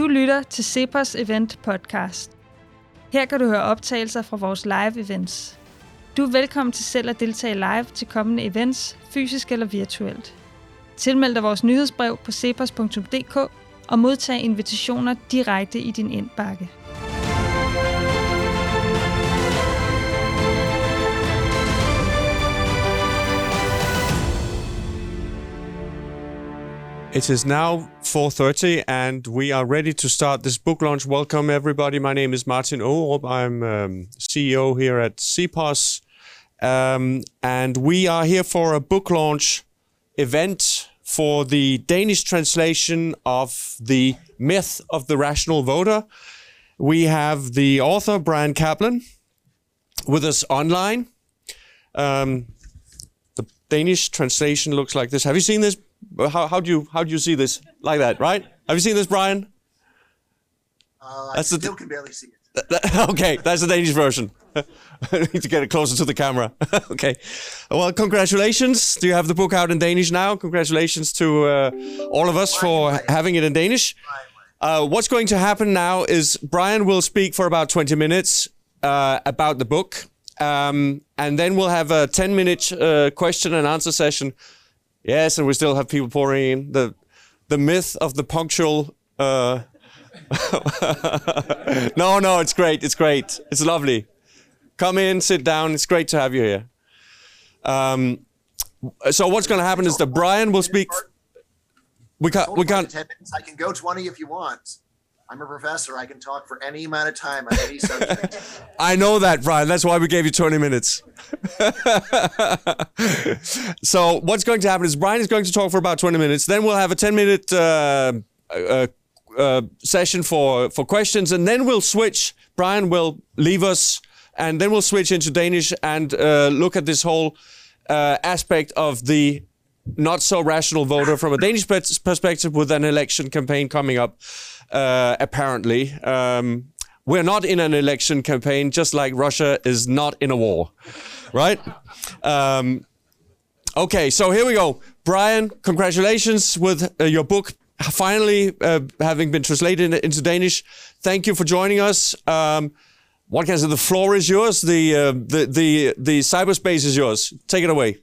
Du lytter til Cepos Event Podcast. Her kan du høre optagelser fra vores live events. Du er velkommen til selv at deltage live til kommende events, fysisk eller virtuelt. Tilmeld dig vores nyhedsbrev på cepos.dk og modtag invitationer direkte i din indbakke. It is now 4:30 and we are ready to start this book launch. Welcome everybody. My name is Martin Ågerup. I'm um, CEO here at CEPOS. Um, and we are here for a book launch event for the Danish translation of The Myth of the Rational Voter. We have the author Bryan Caplan with us online. Um, the Danish translation looks like this. Have you seen this how, how do you how do you see this like that? Right? Have you seen this, Bryan? Uh, I still can barely see it. okay, that's the Danish version. I need to get it closer to the camera. okay. Well, congratulations. Do you have the book out in Danish now? Congratulations to uh, all of us for having it in Danish. Uh, what's going to happen now is Bryan will speak for about 20 minutes uh, about the book. Um, and then we'll have a 10 minute uh, question and answer session Yes, and we still have people pouring in. The the myth of the punctual. Uh... no, no, it's great. It's great. It's lovely. Come in, sit down. It's great to have you here. Um, so what's going to happen is that Bryan will speak. We can't. We can't. I can go twenty if you want. I'm a professor. I can talk for any amount of time on any subject. I know that, Bryan. That's why we gave you 20 minutes. so, what's going to happen is Bryan is going to talk for about 20 minutes. Then we'll have a 10 minute uh, uh, uh, session for, for questions, and then we'll switch. Bryan will leave us, and then we'll switch into Danish and uh, look at this whole uh, aspect of the not so rational voter from a Danish perspective with an election campaign coming up uh, apparently. Um, we're not in an election campaign, just like Russia is not in a war, right? Um, okay, so here we go. Bryan, congratulations with uh, your book finally uh, having been translated into Danish. Thank you for joining us. Um, what can I say? The floor is yours. The uh, the the the cyberspace is yours. Take it away.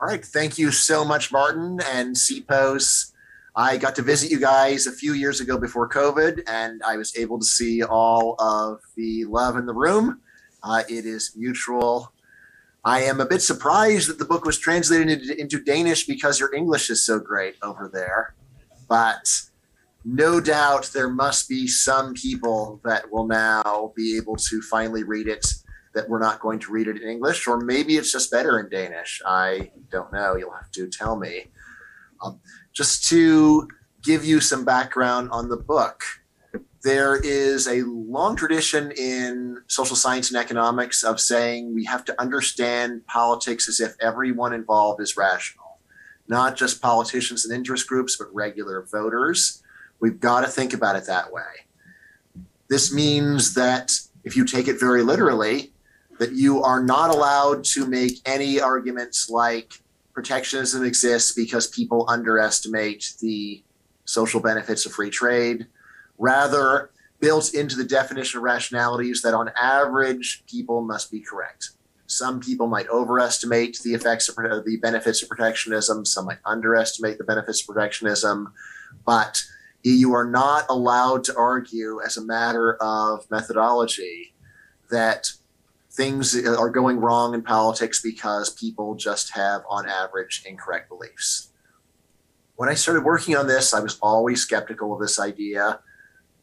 All right. Thank you so much, Martin and CEPOS I got to visit you guys a few years ago before COVID, and I was able to see all of the love in the room. Uh, it is mutual. I am a bit surprised that the book was translated into, into Danish because your English is so great over there. But no doubt there must be some people that will now be able to finally read it that we're not going to read it in English, or maybe it's just better in Danish. I don't know. You'll have to tell me. Um, just to give you some background on the book, there is a long tradition in social science and economics of saying we have to understand politics as if everyone involved is rational, not just politicians and interest groups, but regular voters. We've got to think about it that way. This means that if you take it very literally, that you are not allowed to make any arguments like protectionism exists because people underestimate the social benefits of free trade. Rather, built into the definition of rationality is that on average, people must be correct. Some people might overestimate the effects of uh, the benefits of protectionism, some might underestimate the benefits of protectionism, but you are not allowed to argue as a matter of methodology that things are going wrong in politics because people just have, on average, incorrect beliefs. When I started working on this, I was always skeptical of this idea,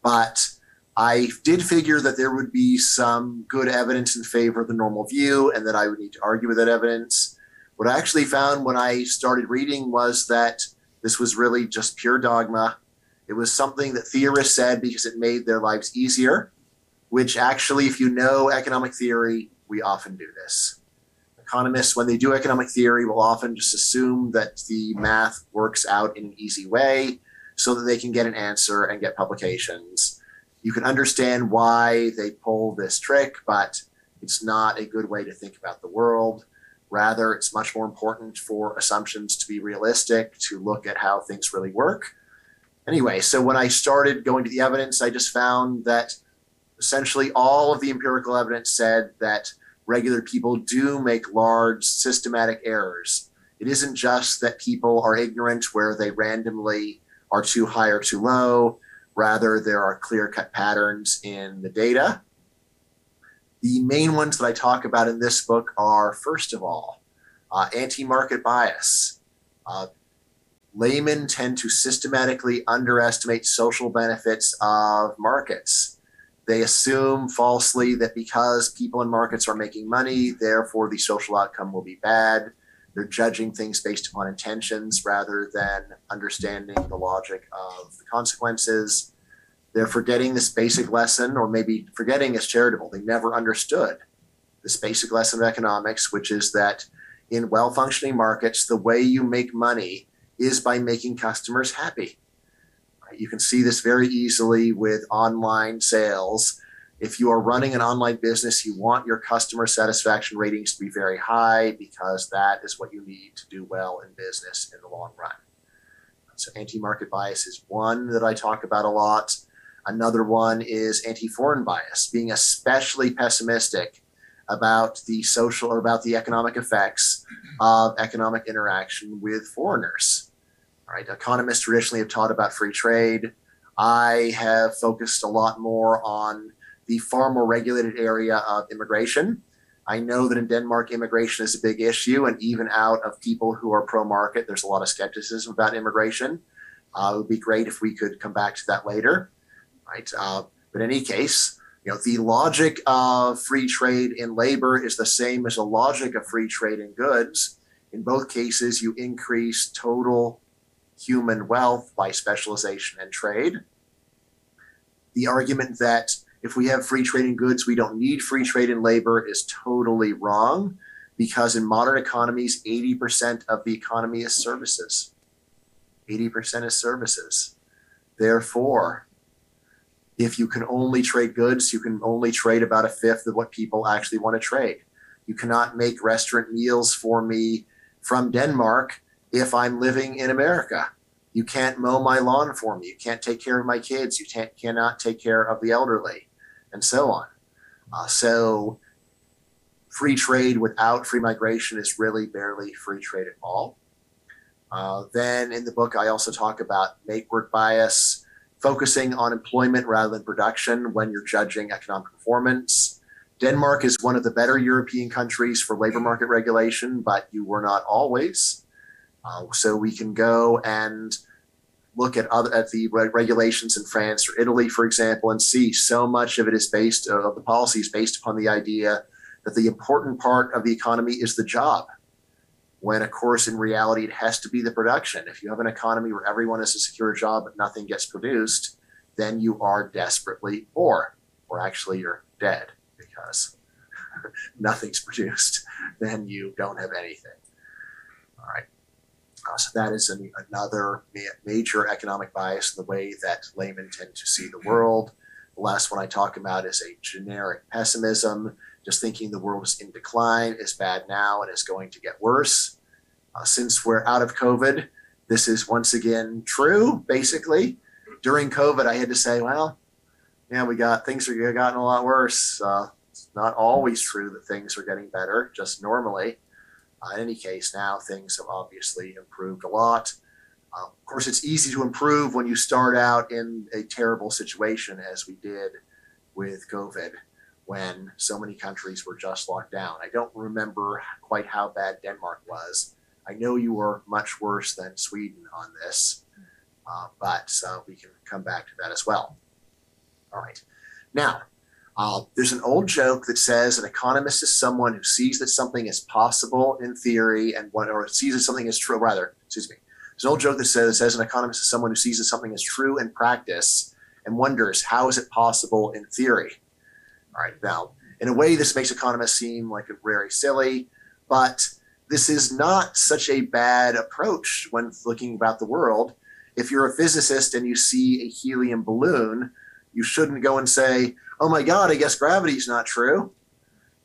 but I did figure that there would be some good evidence in favor of the normal view and that I would need to argue with that evidence. What I actually found when I started reading was that this was really just pure dogma. It was something that theorists said because it made their lives easier which actually, if you know economic theory, we often do this. Economists, when they do economic theory, will often just assume that the math works out in an easy way so that they can get an answer and get publications. You can understand why they pull this trick, but it's not a good way to think about the world. Rather, it's much more important for assumptions to be realistic, to look at how things really work. anyway, so when I started going to the evidence, I just found that essentially all of the empirical evidence said that regular people do make large systematic errors. It isn't just that people are ignorant where they randomly are too high or too low. Rather, there are clear cut patterns in the data. The main ones that I talk about in this book are, first of all, uh, anti market bias. Uh, laymen tend to systematically underestimate social benefits of markets. They assume falsely that because people in markets are making money, therefore the social outcome will be bad. They're judging things based upon intentions rather than understanding the logic of the consequences. They're forgetting this basic lesson, or maybe forgetting is charitable. They never understood this basic lesson of economics, which is that in well functioning markets, the way you make money is by making customers happy. You can see this very easily with online sales. If you are running an online business, you want your customer satisfaction ratings to be very high because that is what you need to do well in business in the long run. So, anti market bias is one that I talk about a lot. Another one is anti foreign bias, being especially pessimistic about the social or about the economic effects of economic interaction with foreigners. Right, economists traditionally have taught about free trade. I have focused a lot more on the far more regulated area of immigration. I know that in Denmark, immigration is a big issue, and even out of people who are pro market, there's a lot of skepticism about immigration. Uh, it would be great if we could come back to that later, right? Uh, but in any case, you know, the logic of free trade in labor is the same as the logic of free trade in goods. In both cases, you increase total human wealth by specialization and trade. The argument that if we have free trade in goods, we don't need free trade in labor is totally wrong because in modern economies, 80% of the economy is services. 80% is services. Therefore, if you can only trade goods, you can only trade about a fifth of what people actually want to trade. You cannot make restaurant meals for me from Denmark if I'm living in America. You can't mow my lawn for me. You can't take care of my kids. You can't, cannot take care of the elderly, and so on. Uh, so, free trade without free migration is really barely free trade at all. Uh, then in the book, I also talk about make work bias, focusing on employment rather than production when you're judging economic performance. Denmark is one of the better European countries for labor market regulation, but you were not always. Uh, so we can go and look at other at the regulations in France or Italy, for example, and see so much of it is based uh, of the policies based upon the idea that the important part of the economy is the job. When, of course, in reality, it has to be the production. If you have an economy where everyone has a secure job but nothing gets produced, then you are desperately poor, or actually you're dead because nothing's produced. Then you don't have anything. All right. Uh, so that is an, another ma- major economic bias in the way that laymen tend to see the world. The last one I talk about is a generic pessimism, just thinking the world is in decline, is bad now, and is going to get worse. Uh, since we're out of COVID, this is once again true, basically. During COVID, I had to say, well, yeah, we got things are gotten a lot worse. Uh, it's not always true that things are getting better, just normally. Uh, in any case, now things have obviously improved a lot. Uh, of course, it's easy to improve when you start out in a terrible situation, as we did with COVID, when so many countries were just locked down. I don't remember quite how bad Denmark was. I know you were much worse than Sweden on this, uh, but uh, we can come back to that as well. All right. Now, uh, there's an old joke that says an economist is someone who sees that something is possible in theory and what, or sees that something is true. Rather, excuse me. There's an old joke that says, says an economist is someone who sees that something is true in practice and wonders how is it possible in theory. All right. Now, in a way, this makes economists seem like very silly, but this is not such a bad approach when looking about the world. If you're a physicist and you see a helium balloon, you shouldn't go and say, "Oh my God, I guess gravity's not true."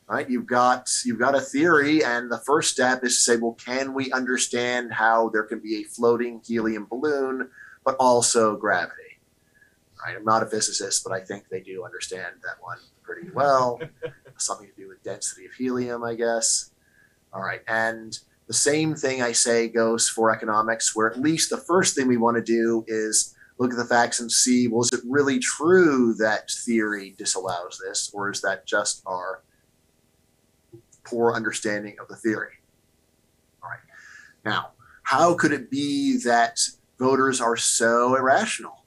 Right? You've got you've got a theory, and the first step is to say, "Well, can we understand how there can be a floating helium balloon but also gravity. Right? I'm not a physicist, but I think they do understand that one pretty well. Something to do with density of helium, I guess. All right, and the same thing I say goes for economics, where at least the first thing we want to do is look at the facts and see well, is it really true that theory disallows this, or is that just our poor understanding of the theory? All right. Now, how could it be that voters are so irrational?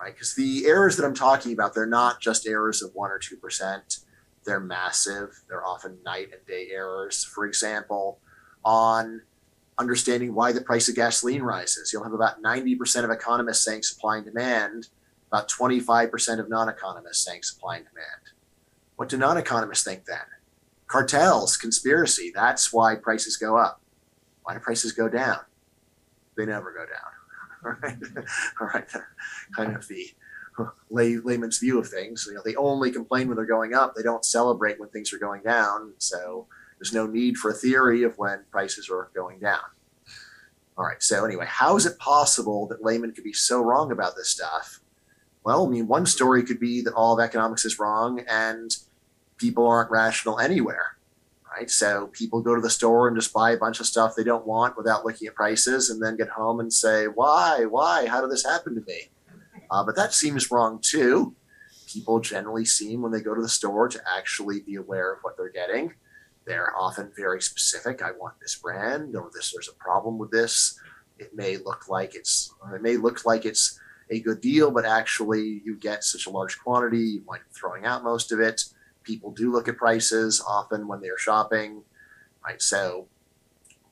Right? Because the errors that I'm talking about, they're not just errors of one or two percent. They're massive. They're often night and day errors. For example, on understanding why the price of gasoline rises. You'll have about 90% of economists saying supply and demand, about 25% of non economists saying supply and demand. What do non economists think then? Cartels, conspiracy. That's why prices go up. Why do prices go down? They never go down. All right. All right. Kind of the lay, layman's view of things. You know, they only complain when they're going up. They don't celebrate when things are going down. So there's no need for a theory of when prices are going down. All right. So anyway, how is it possible that laymen could be so wrong about this stuff? Well, I mean, one story could be that all of economics is wrong and people aren't rational anywhere. Right. So people go to the store and just buy a bunch of stuff they don't want without looking at prices and then get home and say, why, why, how did this happen to me? Uh, but that seems wrong too. People generally seem when they go to the store to actually be aware of what they're getting they're often very specific. I want this brand, or this. There's a problem with this. It may look like it's. It may look like it's a good deal, but actually, you get such a large quantity, you wind up throwing out most of it. People do look at prices often when they're shopping, right? So,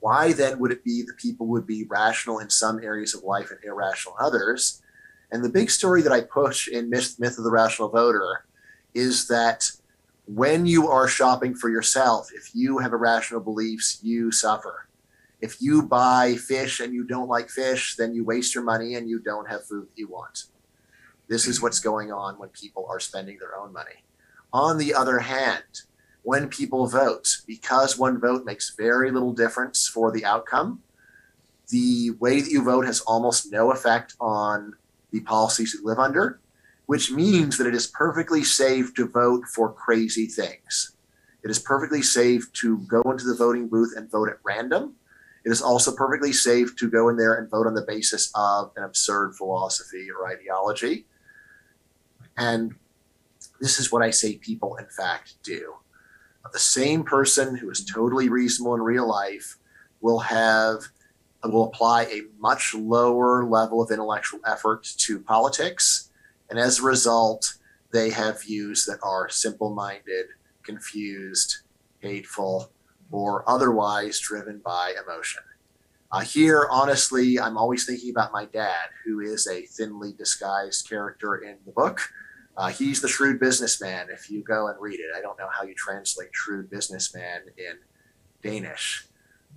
why then would it be that people would be rational in some areas of life and irrational in others? And the big story that I push in Myth, Myth of the Rational Voter is that when you are shopping for yourself, if you have irrational beliefs, you suffer. If you buy fish and you don't like fish, then you waste your money and you don't have food that you want. This is what's going on when people are spending their own money. On the other hand, when people vote, because one vote makes very little difference for the outcome, the way that you vote has almost no effect on the policies you live under which means that it is perfectly safe to vote for crazy things. It is perfectly safe to go into the voting booth and vote at random. It is also perfectly safe to go in there and vote on the basis of an absurd philosophy or ideology. And this is what I say people, in fact, do. The same person who is totally reasonable in real life will have will apply a much lower level of intellectual effort to politics and as a result, they have views that are simple minded, confused, hateful, or otherwise driven by emotion. Uh, here, honestly, I'm always thinking about my dad, who is a thinly disguised character in the book. Uh, he's the shrewd businessman. If you go and read it, I don't know how you translate shrewd businessman in Danish,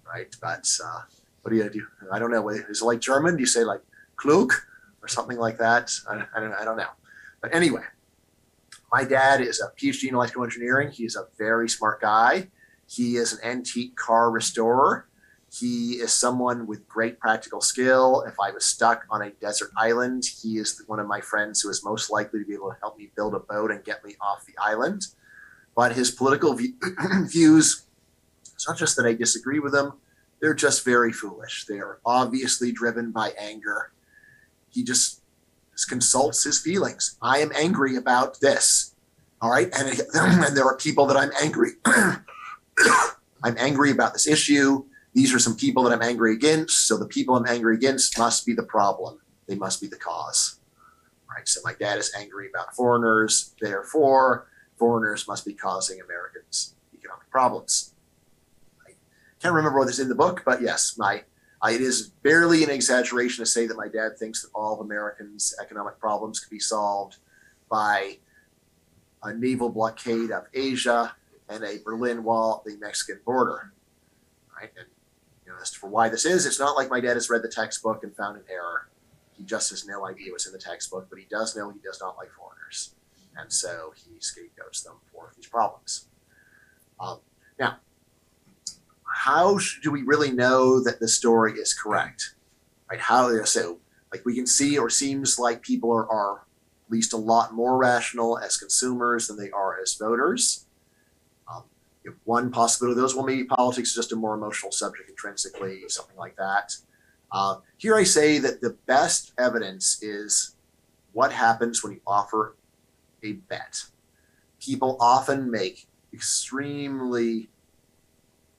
right? But uh, what do you do? I don't know. Is it like German? Do you say like klug? Or something like that. I, I, don't, I don't know. But anyway, my dad is a PhD in electrical engineering. He's a very smart guy. He is an antique car restorer. He is someone with great practical skill. If I was stuck on a desert island, he is one of my friends who is most likely to be able to help me build a boat and get me off the island. But his political views, it's not just that I disagree with them, they're just very foolish. They are obviously driven by anger he just, consults his feelings. I am angry about this. All right. And, and there are people that I'm angry. I'm angry about this issue. These are some people that I'm angry against. So the people I'm angry against must be the problem. They must be the cause. Right. So my dad is angry about foreigners. Therefore, foreigners must be causing Americans economic problems. I can't remember what is in the book, but yes, my it is barely an exaggeration to say that my dad thinks that all of Americans' economic problems could be solved by a naval blockade of Asia and a Berlin Wall at the Mexican border. Right? And you know, as for why this is, it's not like my dad has read the textbook and found an error. He just has no idea what's in the textbook, but he does know he does not like foreigners. And so he scapegoats them for these problems. Um, now, how do we really know that the story is correct? Right? How so? like we can see or seems like people are, are at least a lot more rational as consumers than they are as voters. Um, one possibility of those, well, maybe politics is just a more emotional subject intrinsically, something like that. Uh, here I say that the best evidence is what happens when you offer a bet. People often make extremely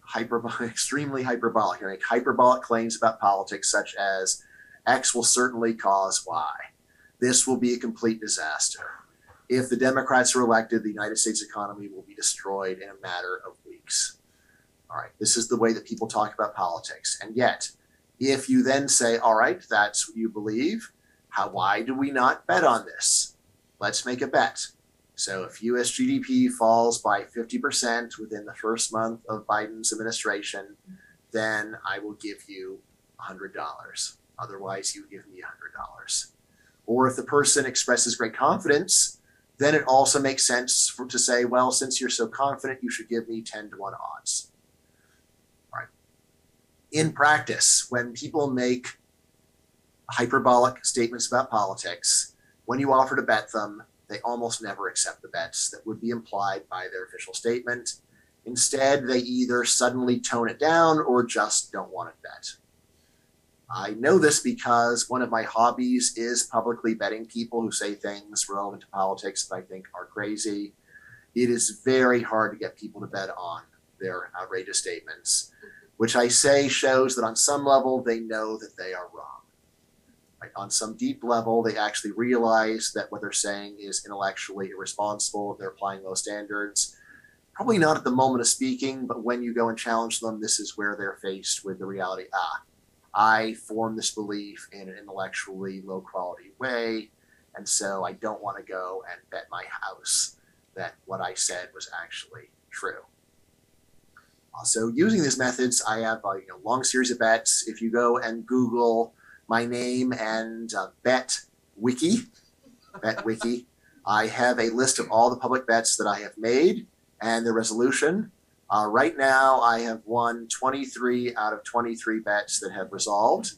hyper, extremely hyperbolic, make hyperbolic claims about politics, such as X will certainly cause Y. This will be a complete disaster. If the Democrats are elected, the United States economy will be destroyed in a matter of weeks. All right, this is the way that people talk about politics. And yet, if you then say, all right, that's what you believe, how, why do we not bet on this? Let's make a bet. So if US GDP falls by 50% within the first month of Biden's administration, then I will give you $100. Otherwise, you give me $100. Or if the person expresses great confidence, then it also makes sense for, to say, well, since you're so confident, you should give me 10 to 1 odds. Right. In practice, when people make hyperbolic statements about politics, when you offer to bet them, they almost never accept the bets that would be implied by their official statement. Instead, they either suddenly tone it down or just don't want to bet. I know this because one of my hobbies is publicly betting people who say things relevant to politics that I think are crazy. It is very hard to get people to bet on their outrageous statements, which I say shows that on some level they know that they are wrong. Right? On some deep level, they actually realize that what they're saying is intellectually irresponsible. They're applying low standards. Probably not at the moment of speaking, but when you go and challenge them, this is where they're faced with the reality ah, I form this belief in an intellectually low quality way. And so I don't want to go and bet my house that what I said was actually true. Uh, so using these methods, I have a you know, long series of bets. If you go and Google my name and uh, Bet Wiki, Bet Wiki, I have a list of all the public bets that I have made and the resolution. Uh, right now, I have won 23 out of 23 bets that have resolved.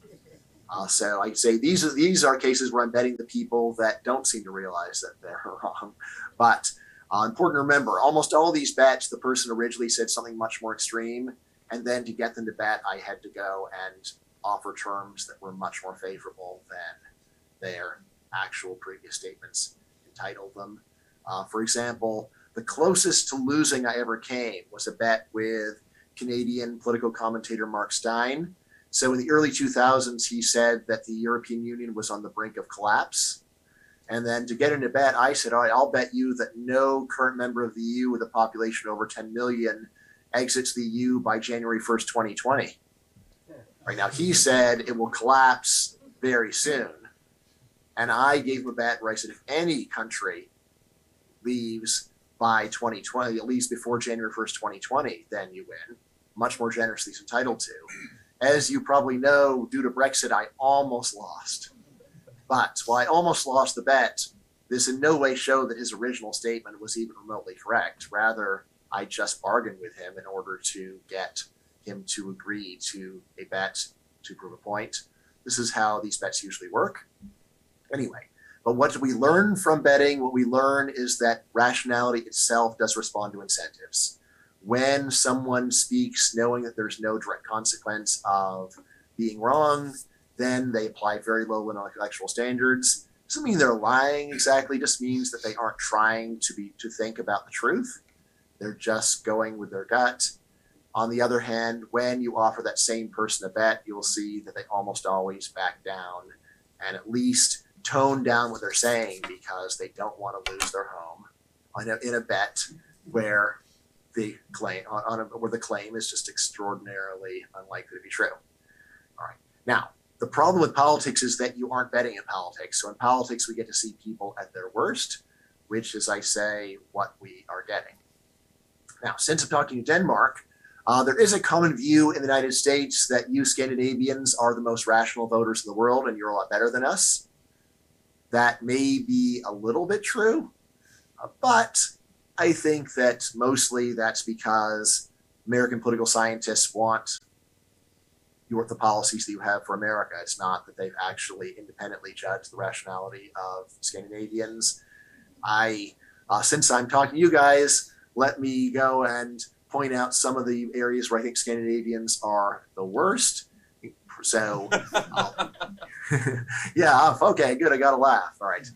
Uh, so I say these are these are cases where I'm betting the people that don't seem to realize that they're wrong. But uh, important to remember, almost all these bets, the person originally said something much more extreme, and then to get them to bet, I had to go and offer terms that were much more favorable than their actual previous statements entitled them. Uh, for example, the closest to losing I ever came was a bet with Canadian political commentator Mark Steyn. So in the early 2000s, he said that the European Union was on the brink of collapse. And then to get into bet, I said, all right, I'll bet you that no current member of the EU with a population over 10 million exits the EU by January 1st, 2020. Right now, he said it will collapse very soon. And I gave him a bet where I said, if any country leaves by 2020, at least before January 1st, 2020, then you win. Much more generously entitled to. As you probably know, due to Brexit, I almost lost. But while I almost lost the bet, this in no way showed that his original statement was even remotely correct. Rather, I just bargained with him in order to get him to agree to a bet to prove a point. This is how these bets usually work. Anyway, but what do we learn from betting? What we learn is that rationality itself does respond to incentives. When someone speaks knowing that there's no direct consequence of being wrong, then they apply very low intellectual standards. Doesn't mean they're lying exactly, just means that they aren't trying to be to think about the truth. They're just going with their gut. On the other hand, when you offer that same person a bet, you'll see that they almost always back down and at least tone down what they're saying because they don't want to lose their home on a, in a bet where the claim on, on a, where the claim is just extraordinarily unlikely to be true. All right. Now, the problem with politics is that you aren't betting in politics. So in politics, we get to see people at their worst, which is, I say, what we are getting. Now, since I'm talking to Denmark, uh, there is a common view in the United States that you Scandinavians are the most rational voters in the world and you're a lot better than us. That may be a little bit true, uh, but I think that mostly that's because American political scientists want your the policies that you have for America. It's not that they've actually independently judged the rationality of Scandinavians. I, uh, since I'm talking to you guys, let me go and point out some of the areas where I think Scandinavians are the worst. So, um, yeah, okay, good. I got a laugh. All right.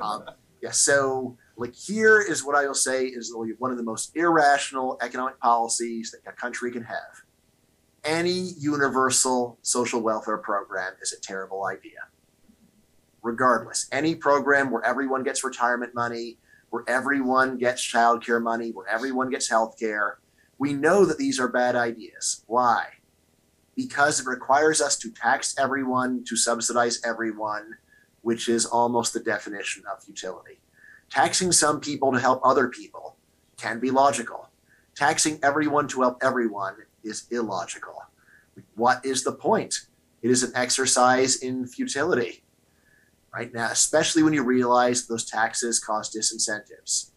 Um, yeah, so like here is what I will say is one of the most irrational economic policies that a country can have any universal social welfare program is a terrible idea. Regardless, any program where everyone gets retirement money, where everyone gets childcare money, where everyone gets health care, we know that these are bad ideas. Why? Because it requires us to tax everyone, to subsidize everyone, which is almost the definition of futility. Taxing some people to help other people can be logical. Taxing everyone to help everyone is illogical. What is the point? It is an exercise in futility, right? Now, especially when you realize those taxes cause disincentives.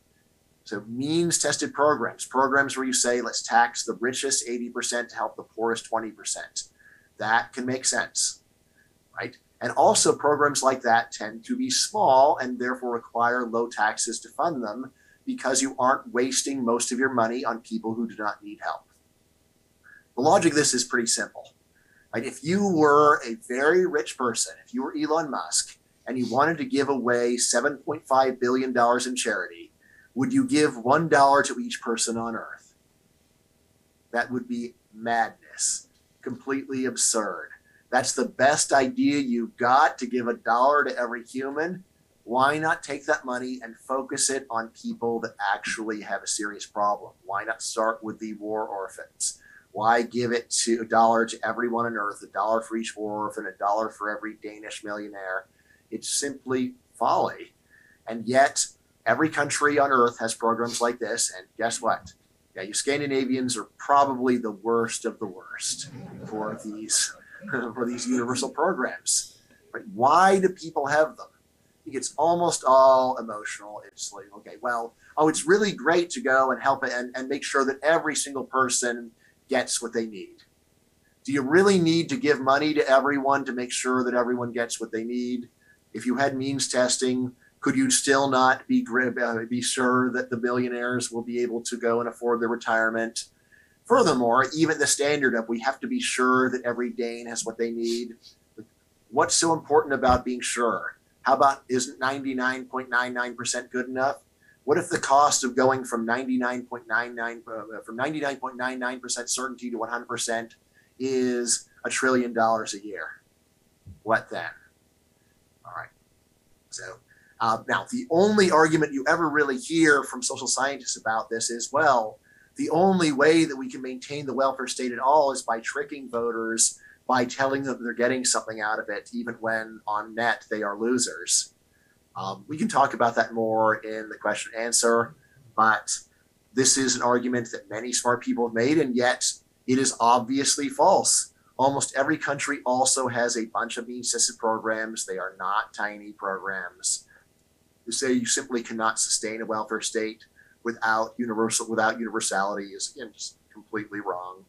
So, means tested programs, programs where you say, let's tax the richest 80% to help the poorest 20%. That can make sense, right? And also, programs like that tend to be small and therefore require low taxes to fund them because you aren't wasting most of your money on people who do not need help. The logic of this is pretty simple. Right? If you were a very rich person, if you were Elon Musk, and you wanted to give away $7.5 billion in charity, would you give $1 to each person on earth? That would be madness, completely absurd. That's the best idea you've got to give a dollar to every human. Why not take that money and focus it on people that actually have a serious problem? Why not start with the war orphans? Why give it to a dollar to everyone on earth, a dollar for each war orphan, a dollar for every Danish millionaire? It's simply folly. And yet, every country on earth has programs like this. And guess what? Yeah, you Scandinavians are probably the worst of the worst for these for these universal programs. Right? Why do people have them? I think it's almost all emotional. It's like, okay, well, oh, it's really great to go and help and, and make sure that every single person gets what they need? Do you really need to give money to everyone to make sure that everyone gets what they need? If you had means testing, could you still not be uh, be sure that the billionaires will be able to go and afford their retirement? Furthermore, even the standard of we have to be sure that every Dane has what they need. What's so important about being sure? How about isn't 99.99% good enough? What if the cost of going from 99.99 uh, from 99.99% certainty to 100% is a trillion dollars a year? What then? Uh, now the only argument you ever really hear from social scientists about this is, well, the only way that we can maintain the welfare state at all is by tricking voters by telling them they're getting something out of it, even when on net they are losers. Um, we can talk about that more in the question and answer, but this is an argument that many smart people have made, and yet it is obviously false. Almost every country also has a bunch of means tested programs. They are not tiny programs. To say you simply cannot sustain a welfare state without universal without universality is again just completely wrong.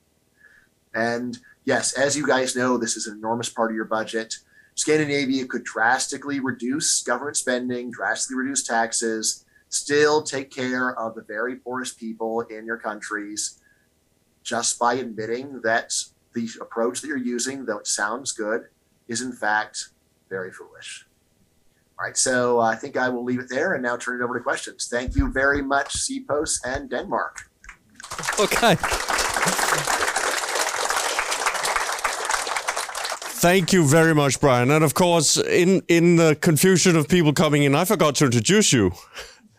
And yes, as you guys know, this is an enormous part of your budget. Scandinavia could drastically reduce government spending, drastically reduce taxes, still take care of the very poorest people in your countries just by admitting that the approach that you're using, though it sounds good, is in fact very foolish. All right, so I think I will leave it there and now turn it over to questions. Thank you very much, CEPOS and Denmark. Okay. Thank you very much, Bryan. And of course, in in the confusion of people coming in, I forgot to introduce you.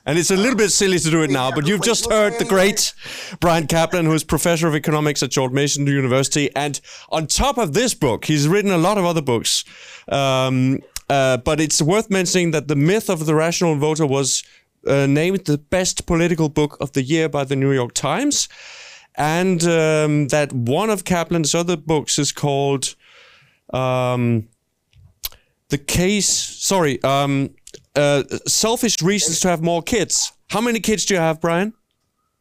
And it's a little bit silly to do it now, but you've just heard the great Bryan Caplan, who is professor of economics at George Mason University. And on top of this book, he's written a lot of other books. Um, uh, but it's worth mentioning that The Myth of the Rational Voter was uh, named the best political book of the year by the New York Times. And um, that one of Caplan's other books is called um, the case. Sorry, um, uh, selfish reasons to have more kids. How many kids do you have, Bryan?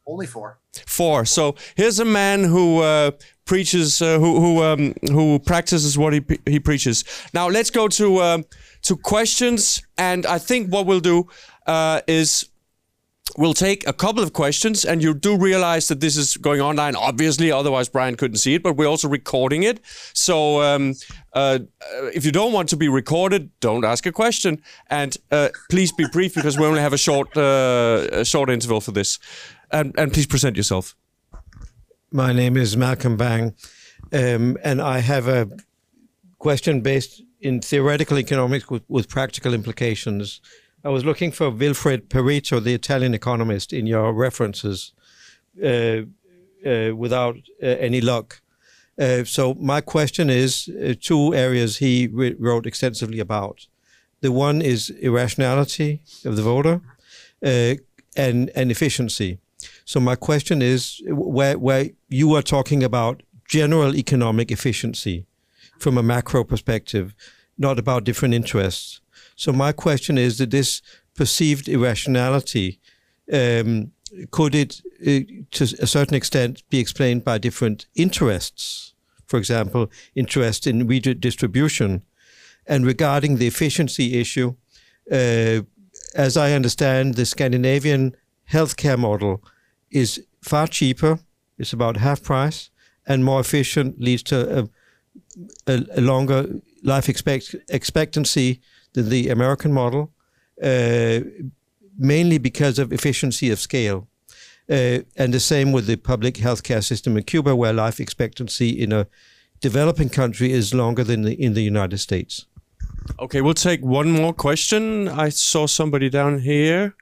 Only four. Four. So here's a man who uh, preaches, uh, who who um, who practices what he he preaches. Now let's go to um, to questions, and I think what we'll do uh, is we'll take a couple of questions, and you do realize that this is going online, obviously, otherwise Bryan couldn't see it, but we're also recording it. So um, uh, if you don't want to be recorded, don't ask a question, and uh, please be brief because we only have a short uh, a short interval for this. And, and please present yourself. My name is Malcolm Bang, um, and I have a question based in theoretical economics with, with practical implications. I was looking for Wilfred Pareto, the Italian economist, in your references uh, uh, without uh, any luck. Uh, so my question is uh, two areas he wrote extensively about. The one is irrationality of the voter uh, and, and efficiency. So my question is where, where you are talking about general economic efficiency from a macro perspective, not about different interests. So my question is that this perceived irrationality um, could it, uh, to a certain extent, be explained by different interests? For example, interest in redistribution. And regarding the efficiency issue, uh, as I understand, the Scandinavian healthcare model is far cheaper. It's about half price and more efficient, leads to a, a, a longer life expect, expectancy than the American model, uh, mainly because of efficiency of scale. Uh, and the same with the public healthcare system in Cuba, where life expectancy in a developing country is longer than the, in the United States. Okay, we'll take one more question. I saw somebody down here.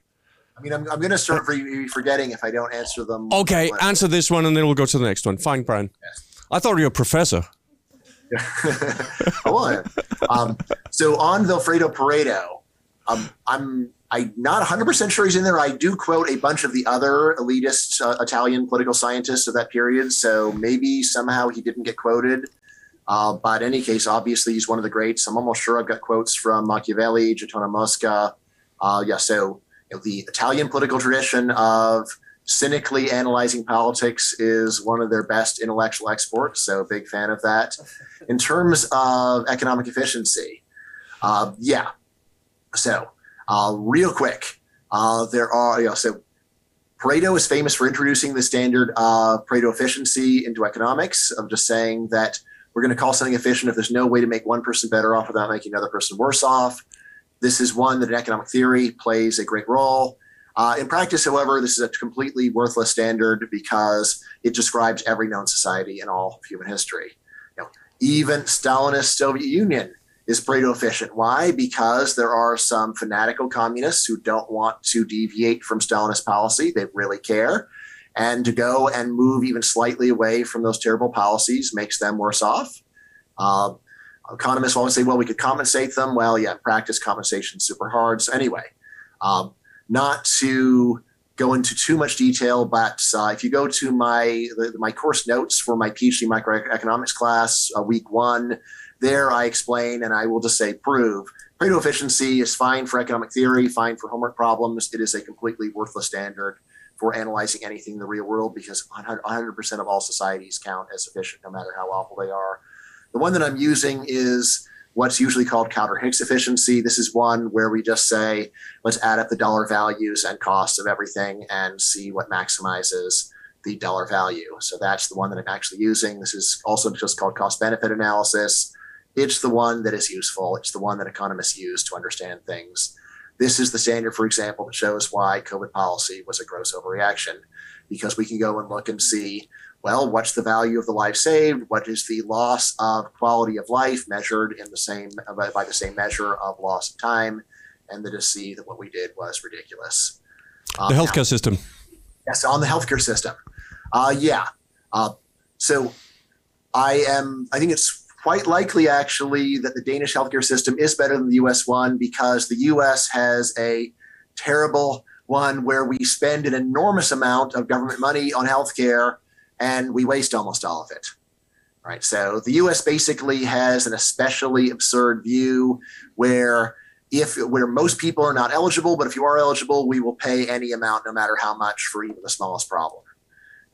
I mean, I'm, I'm going to start forgetting if I don't answer them. Okay, answer this one and then we'll go to the next one. Fine, Bryan. Yes. I thought you were a professor. I Um, so on Vilfredo Pareto, um, I'm I'm not 100% sure he's in there. I do quote a bunch of the other elitist uh, Italian political scientists of that period, so maybe somehow he didn't get quoted. Uh, but in any case, obviously he's one of the greats. I'm almost sure I've got quotes from Machiavelli, Gaetano Mosca. Uh, yeah, so the Italian political tradition of cynically analyzing politics is one of their best intellectual exports. So, big fan of that. In terms of economic efficiency, uh, yeah. So, uh, real quick, uh, there are, you know, so Pareto is famous for introducing the standard of Pareto efficiency into economics, of just saying that we're going to call something efficient if there's no way to make one person better off without making another person worse off. This is one that in economic theory plays a great role. Uh, in practice, however, this is a completely worthless standard because it describes every known society in all of human history. You know, even Stalinist Soviet Union is Pareto efficient. Why? Because there are some fanatical communists who don't want to deviate from Stalinist policy. They really care. And to go and move even slightly away from those terrible policies makes them worse off. Uh, economists always say, well, we could compensate them. Well, yeah, practice, compensation super hard. So, anyway, um, not to go into too much detail, but uh, if you go to my the, my course notes for my PhD microeconomics class, uh, week one, there I explain and I will just say prove Pareto efficiency is fine for economic theory, fine for homework problems. It is a completely worthless standard for analyzing anything in the real world because 100% of all societies count as efficient, no matter how awful they are. The one that I'm using is what's usually called Kaldor-Hicks efficiency. This is one where we just say, let's add up the dollar values and costs of everything and see what maximizes the dollar value. So that's the one that I'm actually using. This is also just called cost benefit analysis. It's the one that is useful. It's the one that economists use to understand things. This is the standard, for example, that shows why COVID policy was a gross overreaction, because we can go and look and see well, what's the value of the life saved? What is the loss of quality of life measured in the same by the same measure of loss of time? And then to see that what we did was ridiculous. Um, the healthcare now, system. Yes, on the healthcare system. Uh, yeah. Uh, so I am. I think it's quite likely actually that the Danish healthcare system is better than the U.S. one because the U.S. has a terrible one where we spend an enormous amount of government money on healthcare and we waste almost all of it. Right. So the US basically has an especially absurd view where if where most people are not eligible, but if you are eligible, we will pay any amount, no matter how much, for even the smallest problem.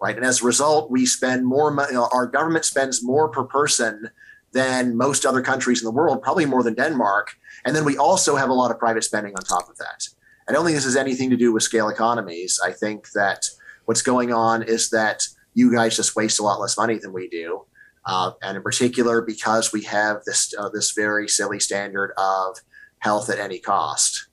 right? And as a result, we spend more money, our government spends more per person than most other countries in the world, probably more than Denmark. And then we also have a lot of private spending on top of that. I don't think this has anything to do with scale economies. I think that what's going on is that you guys just waste a lot less money than we do. Uh, and in particular, because we have this uh, this very silly standard of health at any cost.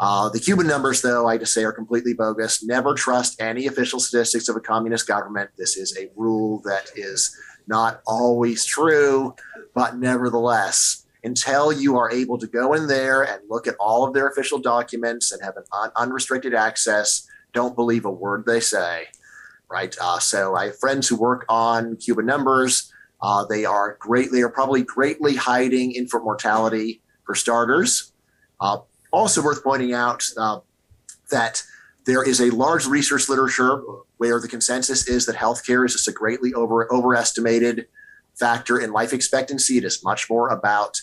Uh, the Cuban numbers, though, I just say are completely bogus. Never trust any official statistics of a communist government. This is a rule that is not always true, but nevertheless, until you are able to go in there and look at all of their official documents and have an un- unrestricted access, don't believe a word they say. Right. Uh, so I have friends who work on Cuban numbers. Uh, they are greatly, are probably greatly hiding infant mortality for starters. Uh, also worth pointing out uh, that there is a large research literature where the consensus is that healthcare is just a greatly over overestimated factor in life expectancy. It is much more about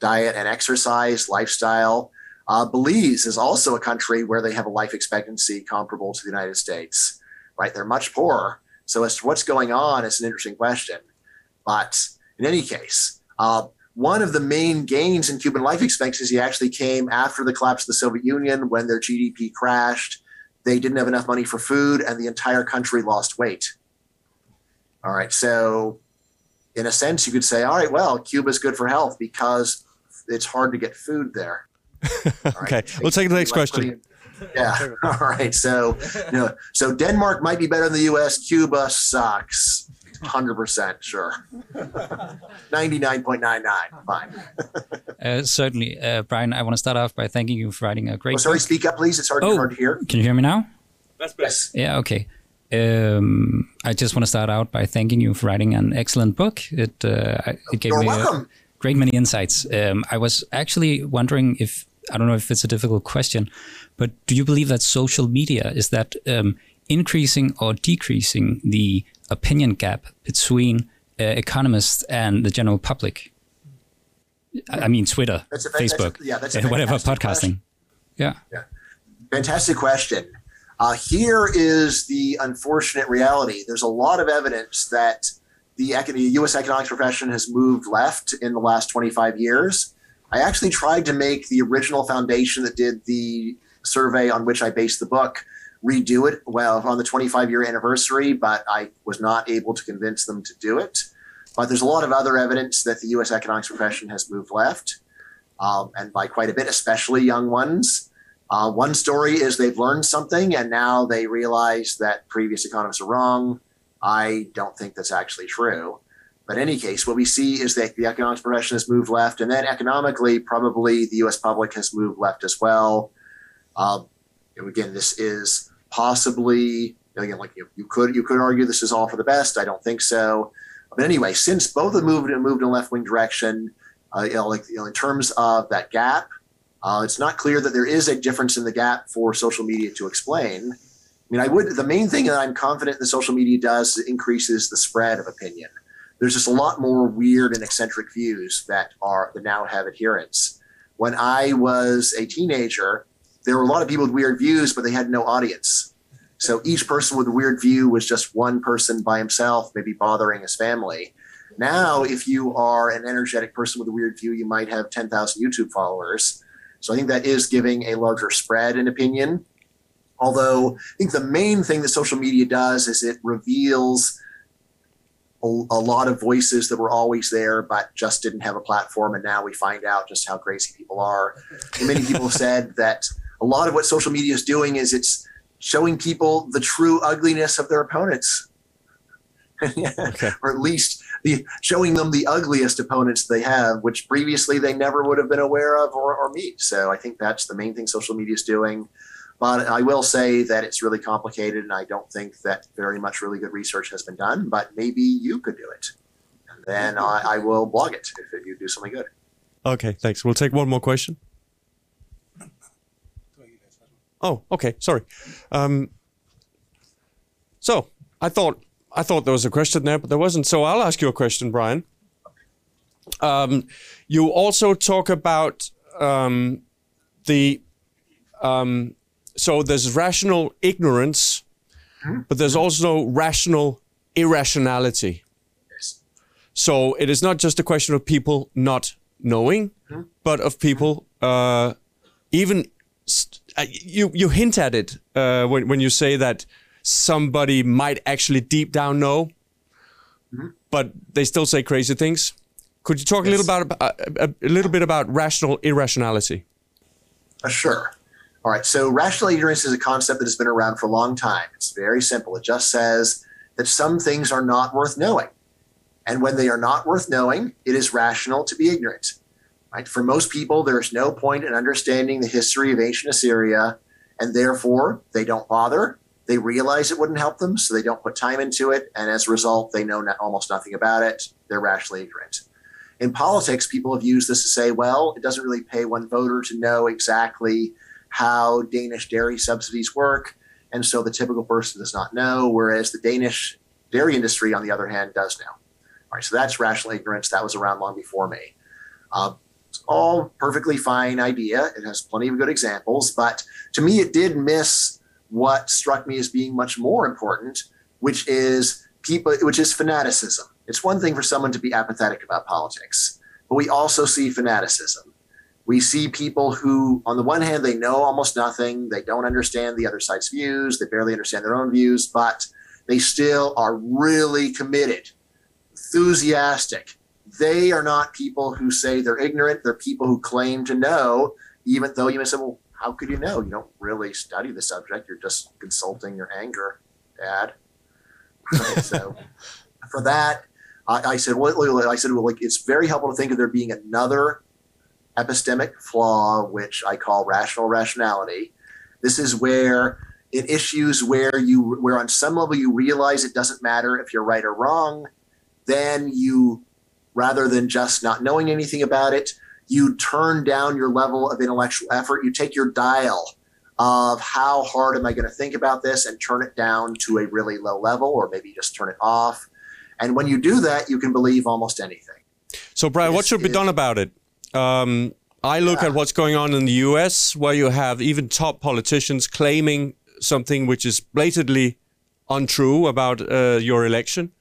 diet and exercise, lifestyle. Uh, Belize is also a country where they have a life expectancy comparable to the United States, right? They're much poorer. So, as to what's going on, it's an interesting question. But in any case, uh, one of the main gains in Cuban life expectancy actually came after the collapse of the Soviet Union when their GDP crashed. They didn't have enough money for food, and the entire country lost weight. All right. So, in a sense, you could say, all right, well, Cuba's good for health because it's hard to get food there. okay, right. we'll take the next question. Yeah. All right. So, you know, so Denmark might be better than the U.S. Cuba sucks. Hundred percent sure. Ninety nine point nine nine. Fine. uh, certainly, uh, Bryan. I want to start off by thanking you for writing a great. Oh, sorry. Book. Speak up, please. It's hard, oh, hard to hear. Can you hear me now? That's best. Yeah. Okay. Um, I just want to start out by thanking you for writing an excellent book. It uh, it gave You're me welcome. a great many insights. Um, I was actually wondering if I don't know if it's a difficult question, but do you believe that social media is that um, increasing or decreasing the opinion gap between uh, economists and the general public? I mean, Twitter, That's a- Facebook, that's a- yeah, that's a whatever, podcasting. Yeah. yeah. Fantastic question. Uh, here is the unfortunate reality. There's a lot of evidence that the U.S. economics profession has moved left in the last 25 years. I actually tried to make the original foundation that did the survey on which I based the book redo it well on the 25 year anniversary, but I was not able to convince them to do it. But there's a lot of other evidence that the U.S. economics profession has moved left, um, and by quite a bit, especially young ones. Uh, one story is they've learned something and now they realize that previous economists are wrong. I don't think that's actually true. But in any case, what we see is that the economics profession has moved left, and then economically, probably the U.S. public has moved left as well. Um, and again, this is possibly again like you, you could you could argue this is all for the best. I don't think so. But anyway, since both have moved moved in a left wing direction, uh, you know, like you know, in terms of that gap, uh, it's not clear that there is a difference in the gap for social media to explain. I mean, I would the main thing that I'm confident the social media does is increases the spread of opinion. There's just a lot more weird and eccentric views that are that now have adherents. When I was a teenager, there were a lot of people with weird views, but they had no audience. So each person with a weird view was just one person by himself, maybe bothering his family. Now, if you are an energetic person with a weird view, you might have 10,000 YouTube followers. So I think that is giving a larger spread in opinion. Although I think the main thing that social media does is it reveals a, a lot of voices that were always there but just didn't have a platform. And now we find out just how crazy people are. And many people have said that a lot of what social media is doing is it's showing people the true ugliness of their opponents. Okay. or at least the showing them the ugliest opponents they have, which previously they never would have been aware of or, or meet. So I think that's the main thing social media is doing. But I will say that it's really complicated, and I don't think that very much really good research has been done. But maybe you could do it, and then I, I will blog it if you do something good. Okay, thanks. We'll take one more question. Oh, okay. Sorry. Um, so I thought I thought there was a question there, but there wasn't. So I'll ask you a question, Bryan. Um, you also talk about um, the um, so there's rational ignorance but there's also rational irrationality. Yes. So it is not just a question of people not knowing, but of people uh, even you you hint at it uh, when when you say that somebody might actually deep down know, but they still say crazy things. Could you talk a little about uh, a, a little bit about rational irrationality? Uh, sure. All right. So rational ignorance is a concept that has been around for a long time. It's very simple. It just says that some things are not worth knowing. And when they are not worth knowing, it is rational to be ignorant. Right? For most people, there's no point in understanding the history of ancient Assyria, and therefore they don't bother. They realize it wouldn't help them, so they don't put time into it. And as a result, they know no- almost nothing about it. They're rationally ignorant. In politics, people have used this to say, well, it doesn't really pay one voter to know exactly how Danish dairy subsidies work. And so the typical person does not know, whereas the Danish dairy industry, on the other hand, does know. All right, so that's rational ignorance. That was around long before me. Uh, all perfectly fine idea. It has plenty of good examples, but to me, it did miss what struck me as being much more important, which is people, which is fanaticism. It's one thing for someone to be apathetic about politics, but we also see fanaticism. We see people who, on the one hand, they know almost nothing, they don't understand the other side's views, they barely understand their own views, but they still are really committed, enthusiastic. They are not people who say they're ignorant, they're people who claim to know, even though you may say, well, how could you know? You don't really study the subject, you're just consulting your anger, Dad. So for that, I, I said, well, I said, well, like it's very helpful to think of there being another epistemic flaw, which I call rational rationality. This is where in issues where you where on some level you realize it doesn't matter if you're right or wrong, then you rather than just not knowing anything about it, you turn down your level of intellectual effort. You take your dial of how hard am I going to think about this and turn it down to a really low level, or maybe just turn it off. And when you do that, you can believe almost anything. So, Bryan, what should be done about it? Um, I look Yeah. at what's going on in the US, where you have even top politicians claiming something which is blatantly untrue about uh, your election.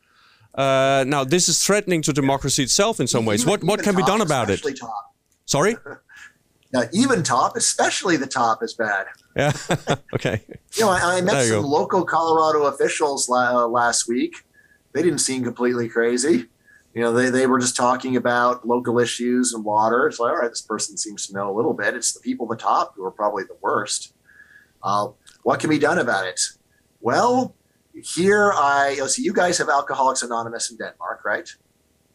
Uh, now, this is threatening to democracy itself in some ways. Even- What what can be done about it? Top. Sorry. Now, even top, especially the top, is bad. Yeah. okay. You know, I, I met some go. local Colorado officials la- uh, last week. They didn't seem completely crazy. You know, they, they were just talking about local issues and water. It's like, all right, this person seems to know a little bit. It's the people at the top who are probably the worst. Uh, what can be done about it? Well, here I, let's see, you guys have Alcoholics Anonymous in Denmark, right?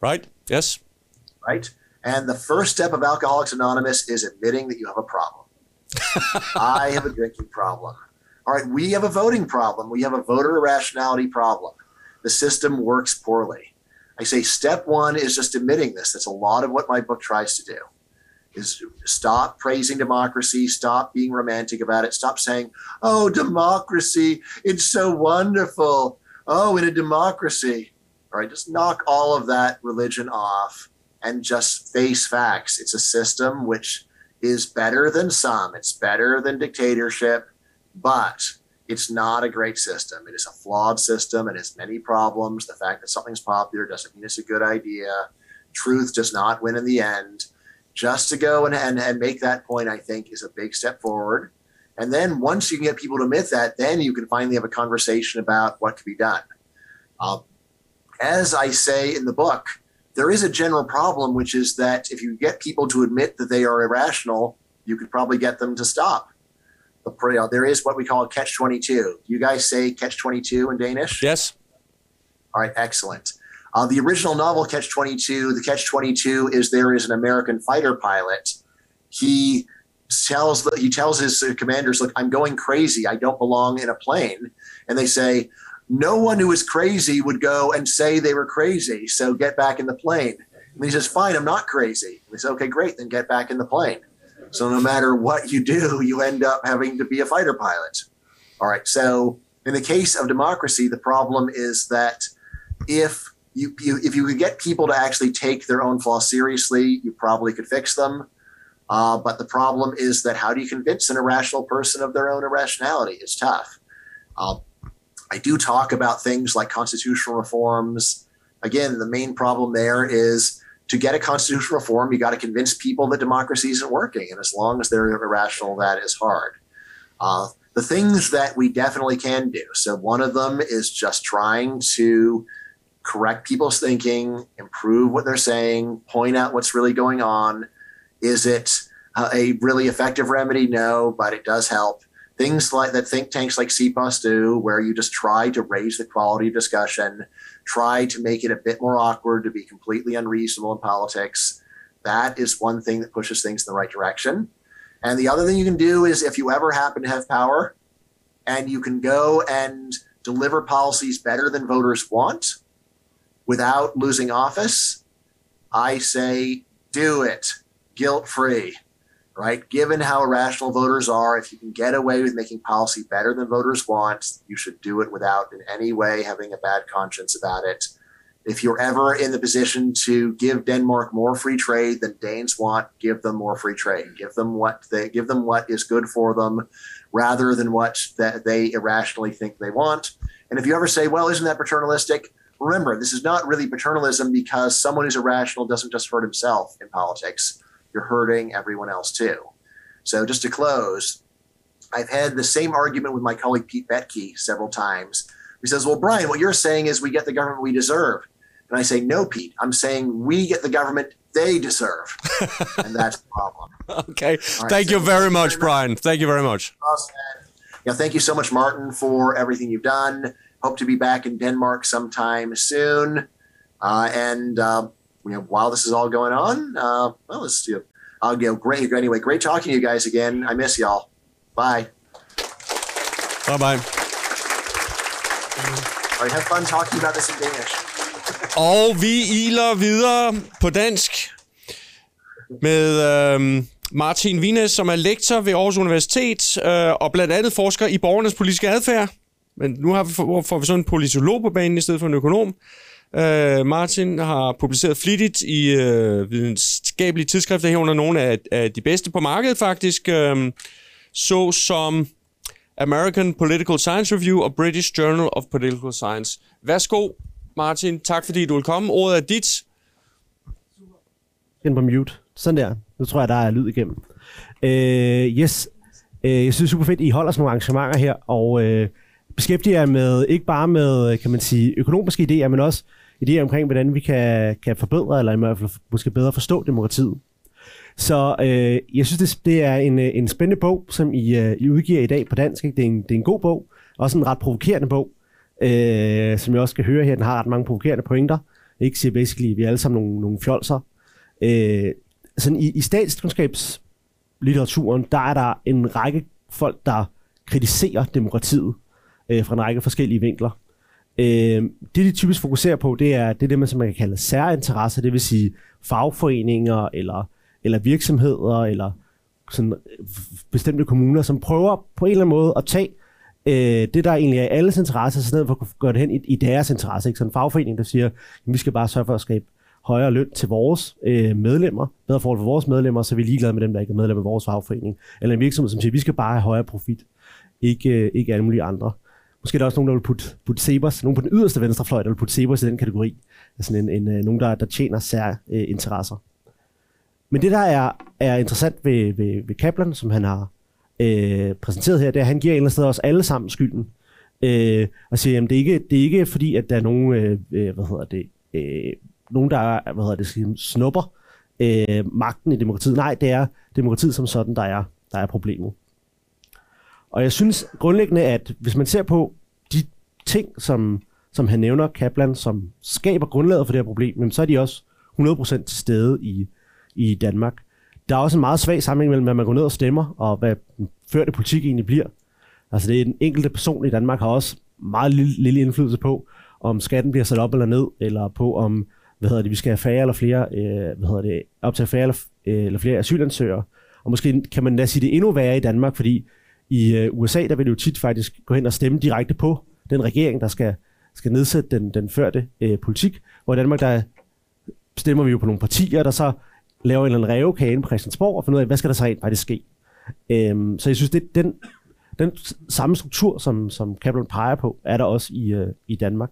Right. Yes. right? And the first step of Alcoholics Anonymous is admitting that you have a problem. I have a drinking problem. All right, we have a voting problem. We have a voter irrationality problem. The system works poorly. I say step one is just admitting this. That's a lot of what my book tries to do. Is stop praising democracy, stop being romantic about it, stop saying, "Oh, democracy, it's so wonderful." Oh, in a democracy. All right, just knock all of that religion off and just face facts. It's a system which is better than some, it's better than dictatorship, but it's not a great system. It is a flawed system. It has many problems. The fact that something's popular doesn't mean it's a good idea. Truth does not win in the end. Just to go and, and, and make that point, I think, is a big step forward. And then once you can get people to admit that, then you can finally have a conversation about what can be done. Um, as I say in the book, there is a general problem, which is that if you get people to admit that they are irrational, you could probably get them to stop. The uh, there is what we call a catch 22. You guys say catch 22 in Danish? Yes. All right, excellent. Uh, the original novel, Catch 22, the Catch 22 is there is an American fighter pilot. He tells the, he tells his uh, commanders, "Look, I'm going crazy. I don't belong in a plane." And they say, "No one who is crazy would go and say they were crazy. So get back in the plane." And he says, "Fine, I'm not crazy." They say, "Okay, great. Then get back in the plane." So no matter what you do, you end up having to be a fighter pilot. All right. So in the case of democracy, the problem is that if you, you if you could get people to actually take their own flaws seriously, you probably could fix them. Uh, but the problem is that how do you convince an irrational person of their own irrationality? It's tough. Uh, I do talk about things like constitutional reforms. Again, the main problem there is to get a constitutional reform, you got to convince people that democracy isn't working. And as long as they're irrational, that is hard. Uh, the things that we definitely can do. So, one of them is just trying to correct people's thinking, improve what they're saying, point out what's really going on. Is it uh, a really effective remedy? No, but it does help. Things like that think tanks like CEPOS do, where you just try to raise the quality of discussion, try to make it a bit more awkward to be completely unreasonable in politics. That is one thing that pushes things in the right direction. And the other thing you can do is if you ever happen to have power and you can go and deliver policies better than voters want without losing office, I say do it guilt free, right? Given how irrational voters are, if you can get away with making policy better than voters want, you should do it without in any way having a bad conscience about it. If you're ever in the position to give Denmark more free trade than Danes want, give them more free trade. Give them what they give them what is good for them, rather than what that they irrationally think they want. And if you ever say, "Well, isn't that paternalistic?" Remember, this is not really paternalism because someone who's irrational doesn't just hurt himself in politics. You're hurting everyone else too. So, just to close, I've had the same argument with my colleague Pete Boettke several times. He says, Well, Bryan, what you're saying is we get the government we deserve. And I say, no, Pete, I'm saying we get the government they deserve. and that's the problem. Okay. Right, thank so you very much, Bryan. Thank you very much. Awesome. Yeah, thank you so much, Martin, for everything you've done. Hope to be back in Denmark sometime soon. Uh, and uh, you know, while this is all going on, uh, well, let's you know, I'll go great. Anyway, great talking to you guys again. I miss y'all. Bye. Bye bye. All right, have fun talking about this in Danish. Og vi iler videre på dansk med øh, Martin Vinæs, som er lektor ved Aarhus Universitet øh, og blandt andet forsker i borgernes politiske adfærd. Men nu har vi, får vi sådan en politolog på banen i stedet for en økonom. Øh, Martin har publiceret flittigt i øh, videnskabelige tidsskrifter herunder nogle af, af de bedste på markedet faktisk, øh, så som American Political Science Review og British Journal of Political Science. Værsgo, Martin. Tak fordi du vil komme. Ordet er dit. Den på mute. Sådan der. Nu tror jeg, der er lyd igennem. Øh, yes. Øh, jeg synes det er super fedt, I holder sådan nogle arrangementer her, og øh, beskæftiger jer med, ikke bare med, kan man sige, økonomiske idéer, men også idéer omkring, hvordan vi kan, kan forbedre, eller i hvert fald måske bedre forstå demokratiet. Så øh, jeg synes, det, det er en, øh, en spændende bog, som I, øh, I udgiver i dag på dansk. Ikke? Det, er en, det er en god bog, også en ret provokerende bog øh, som jeg også skal høre her, den har ret mange provokerende pointer. Ikke siger basically, at vi er alle sammen nogle, nogle fjolser. Øh, sådan i, i statskundskabslitteraturen, der er der en række folk, der kritiserer demokratiet øh, fra en række forskellige vinkler. Øh, det, de typisk fokuserer på, det er det, er det man, som man kan kalde særinteresser, det vil sige fagforeninger eller, eller virksomheder eller sådan øh, bestemte kommuner, som prøver på en eller anden måde at tage øh, det, der egentlig er alles interesse, så stedet for at gøre det hen i, i deres interesse. Ikke? Sådan en fagforening, der siger, at vi skal bare sørge for at skabe højere løn til vores øh, medlemmer, bedre forhold for vores medlemmer, så er vi ligeglade med dem, der ikke er medlem af vores fagforening. Eller en virksomhed, som siger, at vi skal bare have højere profit, ikke, øh, ikke alle mulige andre. Måske er der også nogen, der vil putte, putte Sebers, nogen på den yderste venstre fløj, der vil putte Sebers i den kategori. Altså en, en, en, nogen, der, der tjener sær øh, interesser. Men det, der er, er interessant ved, ved, ved Kaplan, som han har øh, præsenteret her, det er, at han giver en eller anden sted os alle sammen skylden. Øh, og siger, at det er ikke, det er ikke fordi, at der er nogen, øh, øh hvad hedder det, øh, nogen, der er, hvad hedder det, snupper øh, magten i demokratiet. Nej, det er demokratiet som sådan, der er, der er problemet. Og jeg synes grundlæggende, at hvis man ser på de ting, som, som han nævner, Kaplan, som skaber grundlaget for det her problem, så er de også 100% til stede i, i Danmark der er også en meget svag sammenhæng mellem, hvad man går ned og stemmer, og hvad førte politik egentlig bliver. Altså det er den enkelte person i Danmark har også meget lille, lille indflydelse på, om skatten bliver sat op eller ned, eller på om, hvad hedder det, vi skal have færre eller flere, øh, hvad hedder det, op til færre eller, øh, eller flere asylansøgere. Og måske kan man da sige det endnu værre i Danmark, fordi i øh, USA, der vil jo tit faktisk gå hen og stemme direkte på den regering, der skal, skal nedsætte den, den førte øh, politik. Hvor i Danmark, der stemmer vi jo på nogle partier, der så laver en eller anden revkage på Christiansborg og finder ud af, hvad skal der så rent faktisk ske. Øhm, så jeg synes, det, den den samme struktur, som, som Kaplan peger på, er der også i, øh, i Danmark.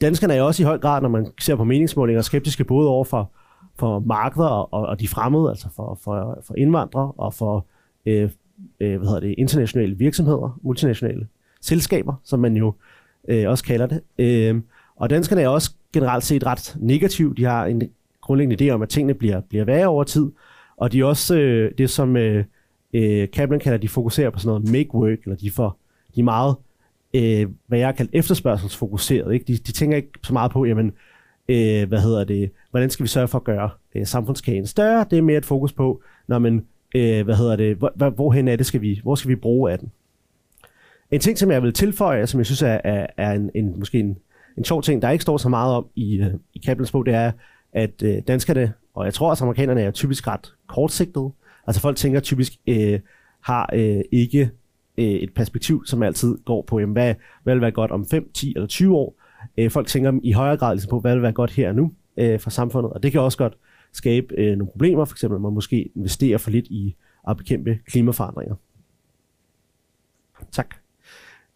Danskerne er også i høj grad, når man ser på meningsmålinger, skeptiske både over for, for markeder og, og de fremmede, altså for, for, for indvandrere og for øh, øh, hvad hedder det, internationale virksomheder, multinationale selskaber, som man jo øh, også kalder det. Øh, og danskerne er også generelt set ret negative. De har en grundlæggende idé om, at tingene bliver, bliver værre over tid, og de er også øh, det, som øh, øh, Kaplan kalder, de fokuserer på sådan noget make work, eller de, får, de er meget, øh, hvad jeg har kaldt efterspørgselsfokuseret. Ikke? De, de tænker ikke så meget på, jamen, øh, hvad hedder det, hvordan skal vi sørge for at gøre øh, samfundskagen større? Det er mere et fokus på, når man, øh, hvad hedder det, hvor, hvor, hvorhen er det, skal vi, hvor skal vi bruge af den? En ting, som jeg vil tilføje, som jeg synes er, er, er en, en, måske en, en sjov ting, der ikke står så meget om i, øh, i Kaplans bog, det er, at øh, danskerne, og jeg tror også amerikanerne er typisk ret kortsigtede. Altså folk tænker typisk, øh, har øh, ikke øh, et perspektiv, som altid går på, jamen, hvad, hvad vil være godt om 5, 10 eller 20 år. Øh, folk tænker i højere grad ligesom på, hvad vil være godt her og nu øh, for samfundet, og det kan også godt skabe øh, nogle problemer, for eksempel at man måske investerer for lidt i at bekæmpe klimaforandringer. Tak.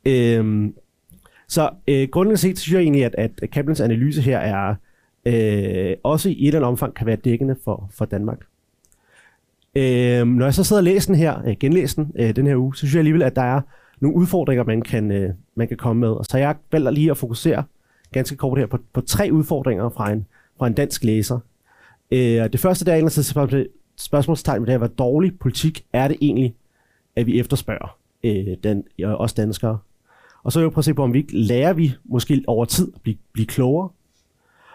Øhm, så øh, grundlæggende set, synes jeg egentlig, at, at Kaplans analyse her er øh, også i et eller andet omfang kan være dækkende for, for Danmark. Øh, når jeg så sidder og læser den her, øh, genlæser den øh, den her uge, så synes jeg alligevel, at der er nogle udfordringer, man kan, øh, man kan komme med. Og så jeg valgte lige at fokusere ganske kort her på, på tre udfordringer fra en, fra en dansk læser. Øh, det første, der er egentlig spørgsmål, spørgsmålstegn ved det her, hvor dårlig politik er det egentlig, at vi efterspørger øh, den, os danskere. Og så vil jeg prøve at se på, om vi ikke lærer vi måske over tid at blive, blive klogere.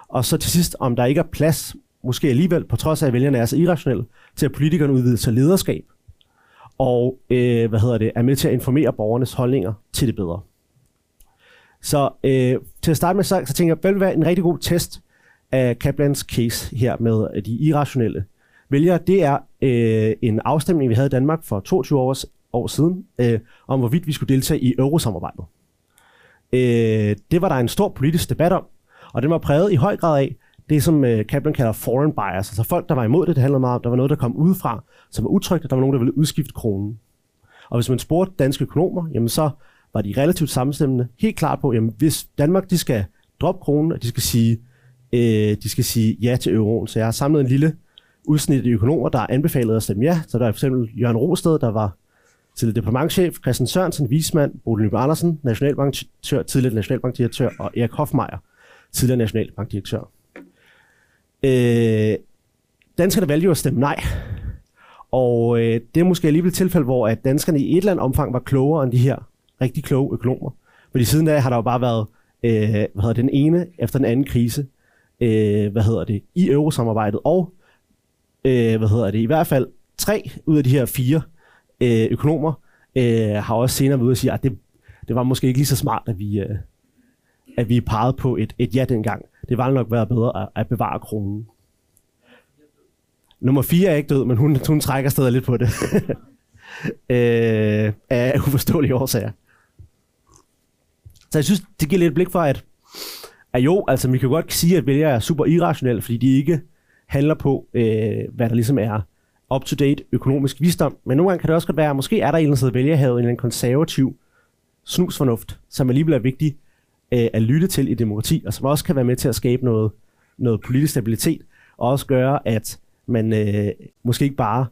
Og så til sidst, om der ikke er plads, måske alligevel, på trods af at vælgerne er så irrationelle, til at politikerne udvider sig lederskab, og øh, hvad hedder det, er med til at informere borgernes holdninger til det bedre. Så øh, til at starte med, så, så tænker jeg, hvad vil være en rigtig god test af Kaplans case her med øh, de irrationelle vælgere? Det er øh, en afstemning, vi havde i Danmark for 22 år, år siden, øh, om hvorvidt vi skulle deltage i eurosamarbejdet. Øh, det var der en stor politisk debat om, og den var præget i høj grad af det, som øh, Kaplan kalder foreign bias, altså folk, der var imod det, det handlede meget om, der var noget, der kom udefra, som var utrygt, og der var nogen, der ville udskifte kronen. Og hvis man spurgte danske økonomer, jamen så var de relativt samstemmende helt klart på, jamen hvis Danmark de skal droppe kronen, og de skal sige, øh, de skal sige ja til euroen. Så jeg har samlet en lille udsnit af økonomer, der anbefalede at stemme ja. Så der er for eksempel Jørgen Rosted, der var til departementchef, Christian Sørensen, vismand, Bodil Nyberg Andersen, nationalbankdirektør, tidligere nationalbankdirektør, og Erik Hofmeier, tidligere nationalbankdirektør. Øh, danskerne valgte jo at stemme nej. Og øh, det er måske alligevel et tilfælde, hvor at danskerne i et eller andet omfang var klogere end de her rigtig kloge økonomer. Fordi siden da har der jo bare været øh, hvad hedder den ene efter den anden krise øh, hvad hedder det, i eurosamarbejdet. Og øh, hvad hedder det, i hvert fald tre ud af de her fire øh, økonomer øh, har også senere været ude og sige, at det, det var måske ikke lige så smart, at vi, øh, at vi pegede på et, et ja dengang. Det var nok været bedre at, at bevare kronen. Nummer 4 er ikke død, men hun, hun trækker stadig lidt på det. øh, af uforståelige årsager. Så jeg synes, det giver lidt blik for, at, Ja, jo, altså vi kan godt sige, at vælgere er super irrationelle, fordi de ikke handler på, øh, hvad der ligesom er up-to-date økonomisk visdom. Men nogle gange kan det også godt være, at måske er der en eller anden vælger en eller anden konservativ snusfornuft, som alligevel er vigtig øh, at lytte til i demokrati, og som også kan være med til at skabe noget, noget politisk stabilitet, og også gøre, at man øh, måske ikke bare,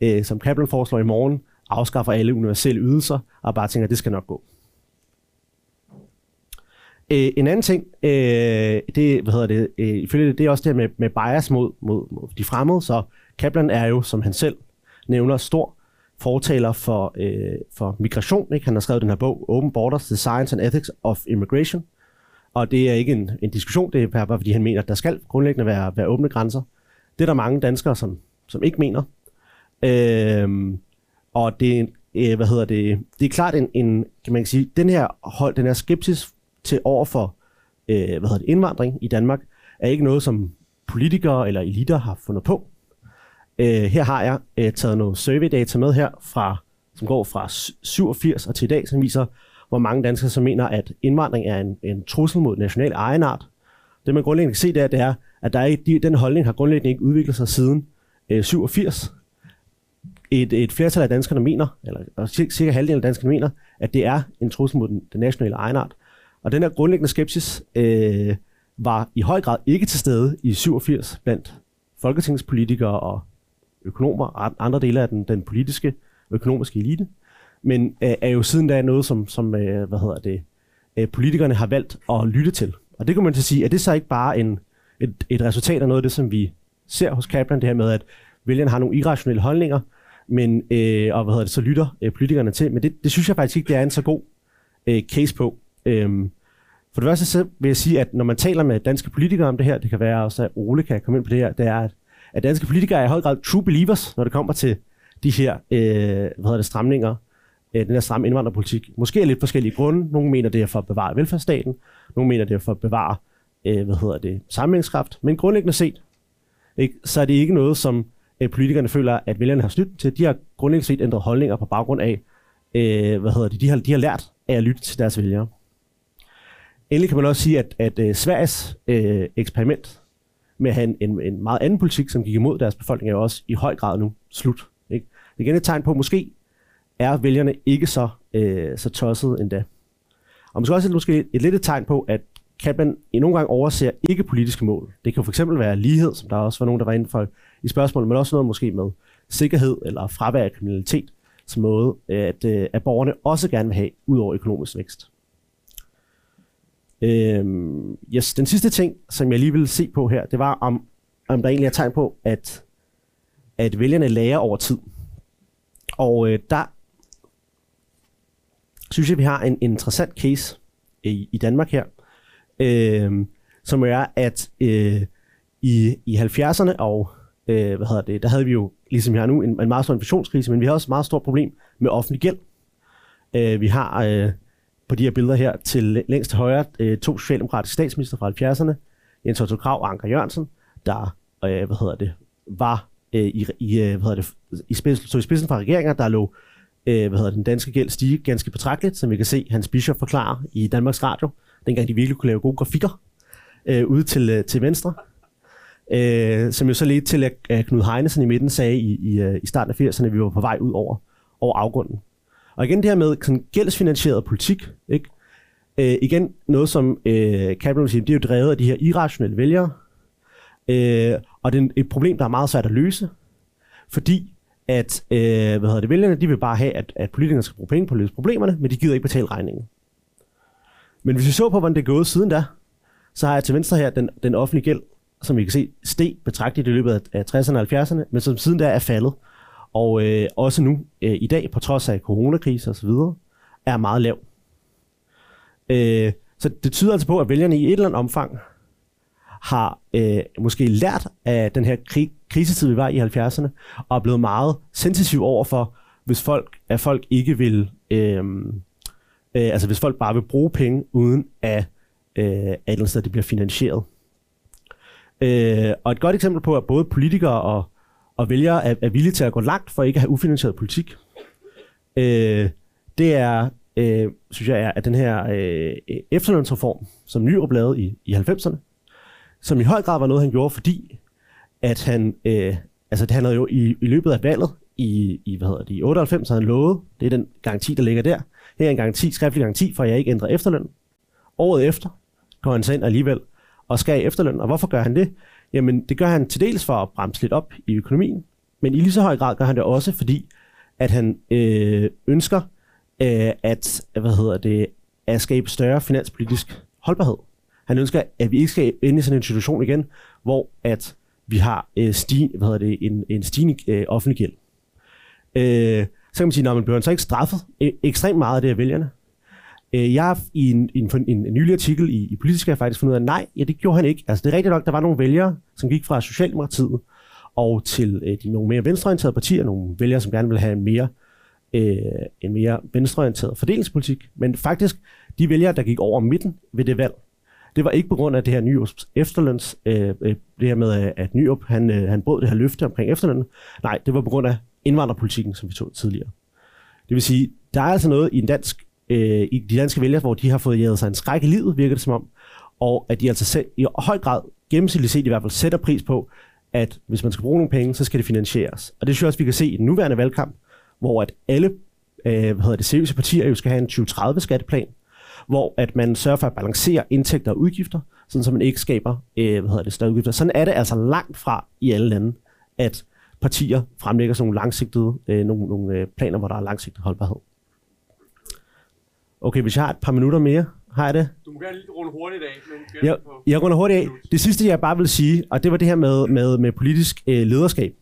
øh, som Kaplan foreslår i morgen, afskaffer alle universelle ydelser, og bare tænker, at det skal nok gå. Øh, en anden ting, øh, det, hvad hedder det, øh, ifølge det, det er også det her med, med bias mod, mod, mod de fremmede, så Kaplan er jo, som han selv nævner, stor fortaler for, øh, for migration. Ikke? Han har skrevet den her bog, Open Borders, The Science and Ethics of Immigration. Og det er ikke en, en diskussion, det er bare fordi han mener, at der skal grundlæggende være, være åbne grænser. Det er der mange danskere, som, som ikke mener. Øh, og det, øh, hvad hedder det, det er klart en, en kan man sige, den her hold, den her skepsis til over for øh, hvad hedder det, indvandring i Danmark, er ikke noget, som politikere eller eliter har fundet på. Øh, her har jeg øh, taget nogle surveydata med her, fra, som går fra 87 og til i dag, som viser, hvor mange danskere som mener, at indvandring er en, en trussel mod national egenart. Det man grundlæggende kan se, det er, det er at der er, de, den holdning har grundlæggende ikke udviklet sig siden øh, 87. et, et flertal af danskerne mener, eller cirka halvdelen af danskerne mener, at det er en trussel mod den, den nationale egenart. Og den her grundlæggende skepsis øh, var i høj grad ikke til stede i 87 blandt folketingspolitikere og økonomer og andre dele af den, den politiske og økonomiske elite, men øh, er jo siden da noget, som, som øh, hvad hedder det, øh, politikerne har valgt at lytte til. Og det kan man til sige, at det så ikke bare en, et, et resultat af noget af det, som vi ser hos Kaplan, det her med, at vælgerne har nogle irrationelle holdninger, men, øh, og hvad hedder det, så lytter øh, politikerne til. Men det, det synes jeg faktisk ikke, det er en så god øh, case på. Øhm, for det første så vil jeg sige, at når man taler med danske politikere om det her, det kan være også, at Ole kan komme ind på det her, det er, at, at danske politikere er i høj grad true believers, når det kommer til de her øh, hvad hedder det, stramninger, øh, den her stramme indvandrerpolitik. Måske af lidt forskellige grunde. Nogle mener, det er for at bevare velfærdsstaten. Nogle mener, det er for at bevare øh, hvad hedder det, sammenhængskraft. Men grundlæggende set, ikke, så er det ikke noget, som øh, politikerne føler, at vælgerne har snydt til. De har grundlæggende set ændret holdninger på baggrund af, øh, hvad hedder det, de har, de har lært af at lytte til deres vælgere. Endelig kan man også sige, at, at uh, Sveriges uh, eksperiment med at have en, en, en meget anden politik, som gik imod deres befolkning, er jo også i høj grad nu slut. Ikke? Det er igen et tegn på, at måske er vælgerne ikke så, uh, så tosset endda. Og måske også et, måske et, et lidt et tegn på, at kan man i nogle gange overser ikke politiske mål. Det kan jo fx være lighed, som der også var nogen, der var inde for i spørgsmålet, men også noget måske med sikkerhed eller fravær af kriminalitet, som måde, at, at borgerne også gerne vil have, ud over økonomisk vækst. Øhm, yes, den sidste ting, som jeg lige vil se på her, det var, om, om der egentlig er tegn på, at, at vælgerne lærer over tid. Og øh, der synes jeg, vi har en, en interessant case i, i Danmark her, øh, som er, at øh, i, i 70'erne og øh, hvad hedder det, der havde vi jo, ligesom vi har nu, en, en meget stor inflationskrise, men vi har også et meget stort problem med offentlig gæld. Øh, vi har øh, på de her billeder her til længst til højre øh, to socialdemokratiske statsminister fra 70'erne, Jens Otto Krav og Anker Jørgensen, der øh, hvad hedder det, var øh, i, i, øh, hvad hedder det, i, spidsen, så i spidsen fra regeringer, der lå øh, hvad hedder den danske gæld stige ganske betragteligt, som vi kan se Hans Bischof forklare i Danmarks Radio, dengang de virkelig kunne lave gode grafikker øh, ude til, øh, til venstre. Øh, som jo så ledte til, at Knud Heinesen i midten sagde i, i, øh, i starten af 80'erne, at vi var på vej ud over, over afgrunden. Og igen det her med sådan gældsfinansieret politik, ikke? Øh, igen noget som øh, Capital siger, det er jo drevet af de her irrationelle vælgere, øh, og det er et problem, der er meget svært at løse, fordi at øh, hvad hedder det, vælgerne de vil bare have, at, at politikerne skal bruge penge på at løse problemerne, men de gider ikke betale regningen. Men hvis vi så på, hvordan det er gået siden da, så har jeg til venstre her den, den offentlige gæld, som vi kan se steg betragteligt i løbet af, af 60'erne og 70'erne, men som siden da er faldet og øh, også nu øh, i dag, på trods af coronakrise osv., er meget lav. Øh, så det tyder altså på, at vælgerne i et eller andet omfang har øh, måske lært af den her krig, krisetid, vi var i 70'erne, og er blevet meget sensitiv over for, hvis folk, at folk ikke vil, øh, øh, altså hvis folk bare vil bruge penge, uden at, øh, at det bliver finansieret. Øh, og et godt eksempel på, at både politikere og og vælger er, er villige til at gå langt for ikke at have ufinansieret politik. Øh, det er, øh, synes jeg, er, at den her øh, efterlønsreform, som Nyrup lavede i, i 90'erne, som i høj grad var noget, han gjorde, fordi at han, øh, altså han havde jo i, i løbet af valget i, i, hvad hedder det, i 98, havde han lovet, det er den garanti, der ligger der, her er en garanti, skriftlig garanti, for at jeg ikke ændrer efterløn. Året efter går han så ind alligevel og skal efterløn. Og hvorfor gør han det? Jamen, det gør han til dels for at bremse lidt op i økonomien, men i lige så høj grad gør han det også, fordi at han øh, ønsker øh, at, hvad hedder det, at skabe større finanspolitisk holdbarhed. Han ønsker, at vi ikke skal ende i sådan en situation igen, hvor at vi har øh, stig, hvad hedder det, en, en stigende øh, offentlig gæld. Øh, så kan man sige, at man bliver så ikke straffet øh, ekstremt meget af det af vælgerne. Øh, jeg har i en, en, en, en nylig artikel i, i Politisk har faktisk fundet ud af, at nej, ja, det gjorde han ikke. Altså det er rigtigt nok, der var nogle vælgere, som gik fra Socialdemokratiet og til øh, de nogle mere venstreorienterede partier, nogle vælgere, som gerne vil have en mere, øh, en mere venstreorienteret fordelingspolitik. Men faktisk, de vælgere, der gik over midten ved det valg, det var ikke på grund af det her Nyrups efterløns, øh, øh det her med, at Nyrup han, øh, han brød det her løfte omkring efterlønnen. Nej, det var på grund af indvandrerpolitikken, som vi tog tidligere. Det vil sige, der er altså noget i en dansk øh, i de danske vælgere, hvor de har fået jævet sig en skræk i livet, virker det som om, og at de altså selv, i høj grad, gennemsnitligt set i hvert fald, sætter pris på, at hvis man skal bruge nogle penge, så skal det finansieres. Og det synes jeg også, vi kan se i den nuværende valgkamp, hvor at alle øh, hvad hedder det, seriøse partier jo skal have en 2030-skatteplan, hvor at man sørger for at balancere indtægter og udgifter, sådan så man ikke skaber øh, hvad hedder det, større udgifter. Sådan er det altså langt fra i alle lande, at partier fremlægger sådan nogle langsigtede øh, nogle, nogle øh, planer, hvor der er langsigtet holdbarhed. Okay, hvis jeg har et par minutter mere, har jeg det? Du må gerne lige runde hurtigt af. Men Jeg, jeg runder hurtigt af. Det sidste, jeg bare vil sige, og det var det her med, med, med politisk øh, lederskab.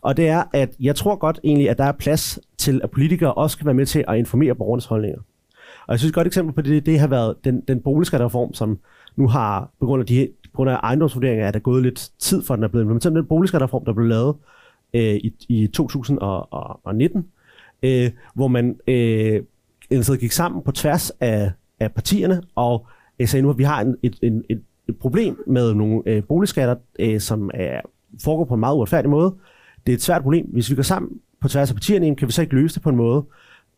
Og det er, at jeg tror godt egentlig, at der er plads til, at politikere også kan være med til at informere borgernes holdninger. Og jeg synes et godt eksempel på det, det har været den, den boligskattereform, som nu har, på grund af, de, på grund af ejendomsvurderinger, er der gået lidt tid for, den er blevet implementeret. Den boligskattereform, der blev lavet øh, i, i 2019, øh, hvor man øh, altså gik sammen på tværs af, af partierne, og øh, sagde nu, at vi har en, et, en, et, et problem med nogle øh, boligskatter, øh, som er, foregår på en meget uretfærdig måde. Det er et svært problem. Hvis vi går sammen på tværs af partierne, kan vi så ikke løse det på en måde,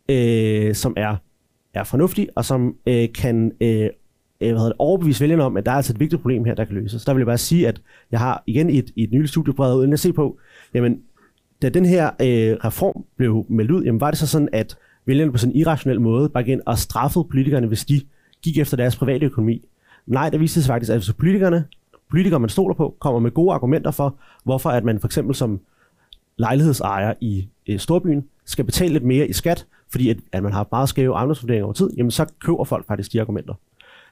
øh, som er, er fornuftig, og som øh, kan øh, øh hvad hedder det, overbevise vælgerne om, at der er altså et vigtigt problem her, der kan løses. Så der vil jeg bare sige, at jeg har igen i et, i et nyligt studie prøvet ud, at se på, jamen, da den her øh, reform blev meldt ud, jamen var det så sådan, at vælgerne på sådan en irrationel måde bare igen og straffede politikerne, hvis de gik efter deres private økonomi. Nej, der viste sig faktisk, at hvis politikerne, politikere man stoler på, kommer med gode argumenter for, hvorfor at man for eksempel som lejlighedsejer i øh, Storbyen skal betale lidt mere i skat, fordi at, at man har meget skæve ejendomsvurderinger over tid, jamen så køber folk faktisk de argumenter.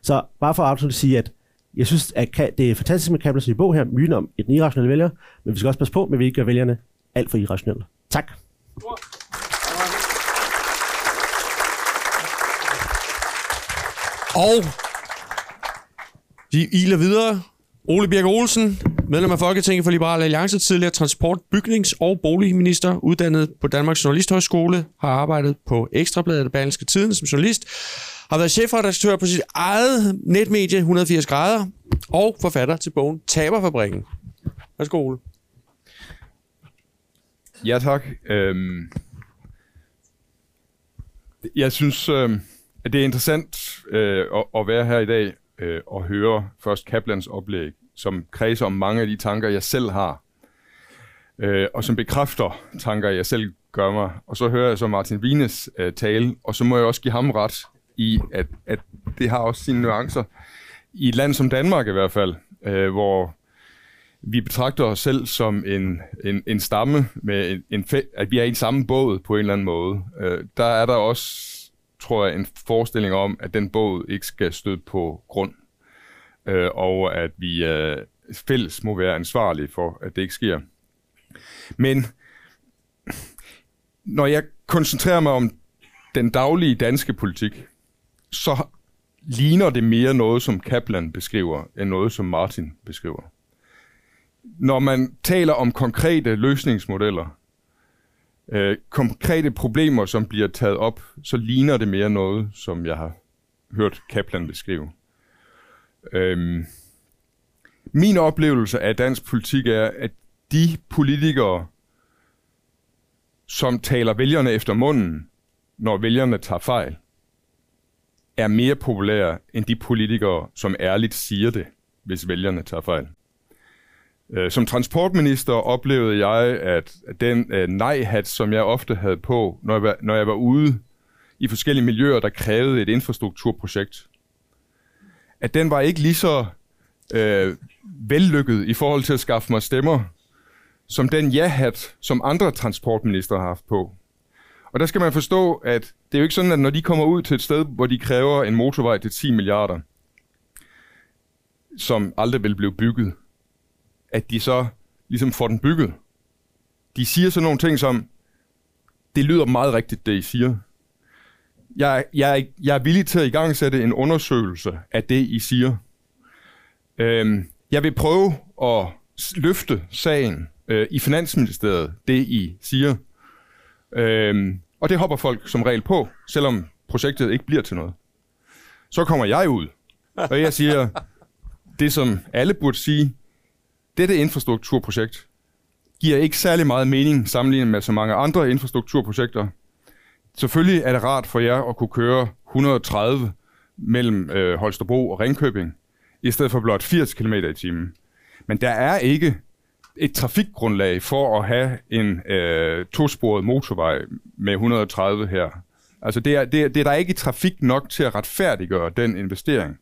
Så bare for at absolut sige, at jeg synes, at det er fantastisk med Kaplan's bog her, myten om et irrationelle vælger, men vi skal også passe på, at vi ikke gør vælgerne alt for irrationelle. Tak. Og vi iler videre. Ole Birk Olsen, medlem af Folketinget for Liberale Alliance, tidligere transport-, bygnings- og boligminister, uddannet på Danmarks Journalisthøjskole, har arbejdet på Ekstrabladet og Berlingske Tiden som journalist, har været chefredaktør på sit eget netmedie 180 grader, og forfatter til bogen Taberfabrikken. Værsgo, Ole. Ja, tak. Øhm, jeg synes, øhm, at det er interessant øh, at, at være her i dag øh, og høre først Kaplans oplæg, som kredser om mange af de tanker, jeg selv har, øh, og som bekræfter tanker, jeg selv gør mig. Og så hører jeg så Martin Wienes øh, tale, og så må jeg også give ham ret i, at, at det har også sine nuancer. I et land som Danmark i hvert fald, øh, hvor vi betragter os selv som en, en, en stamme, med en, en fæ- at vi er i samme båd på en eller anden måde. Øh, der er der også, tror jeg, en forestilling om, at den båd ikke skal støde på grund, øh, og at vi øh, fælles må være ansvarlige for, at det ikke sker. Men når jeg koncentrerer mig om den daglige danske politik, så ligner det mere noget, som Kaplan beskriver, end noget, som Martin beskriver når man taler om konkrete løsningsmodeller, øh, konkrete problemer, som bliver taget op, så ligner det mere noget, som jeg har hørt Kaplan beskrive. Øhm, min oplevelse af dansk politik er, at de politikere, som taler vælgerne efter munden, når vælgerne tager fejl, er mere populære end de politikere, som ærligt siger det, hvis vælgerne tager fejl. Øh, som transportminister oplevede jeg, at den øh, nej-hat, som jeg ofte havde på, når jeg, var, når jeg var ude i forskellige miljøer, der krævede et infrastrukturprojekt, at den var ikke lige så øh, vellykket i forhold til at skaffe mig stemmer, som den ja-hat, som andre transportminister har haft på. Og der skal man forstå, at det er jo ikke sådan, at når de kommer ud til et sted, hvor de kræver en motorvej til 10 milliarder, som aldrig vil blive bygget, at de så ligesom får den bygget. De siger sådan nogle ting som, det lyder meget rigtigt, det I siger. Jeg, jeg, jeg er villig til at i gang sætte en undersøgelse af det, I siger. Øhm, jeg vil prøve at løfte sagen øh, i Finansministeriet, det I siger. Øhm, og det hopper folk som regel på, selvom projektet ikke bliver til noget. Så kommer jeg ud, og jeg siger det, som alle burde sige, dette infrastrukturprojekt giver ikke særlig meget mening sammenlignet med så mange andre infrastrukturprojekter. Selvfølgelig er det rart for jer at kunne køre 130 mellem øh, Holstebro og Ringkøbing, i stedet for blot 80 km i timen. Men der er ikke et trafikgrundlag for at have en øh, tosporet motorvej med 130 her. Altså det er, det, er, det er der ikke trafik nok til at retfærdiggøre den investering.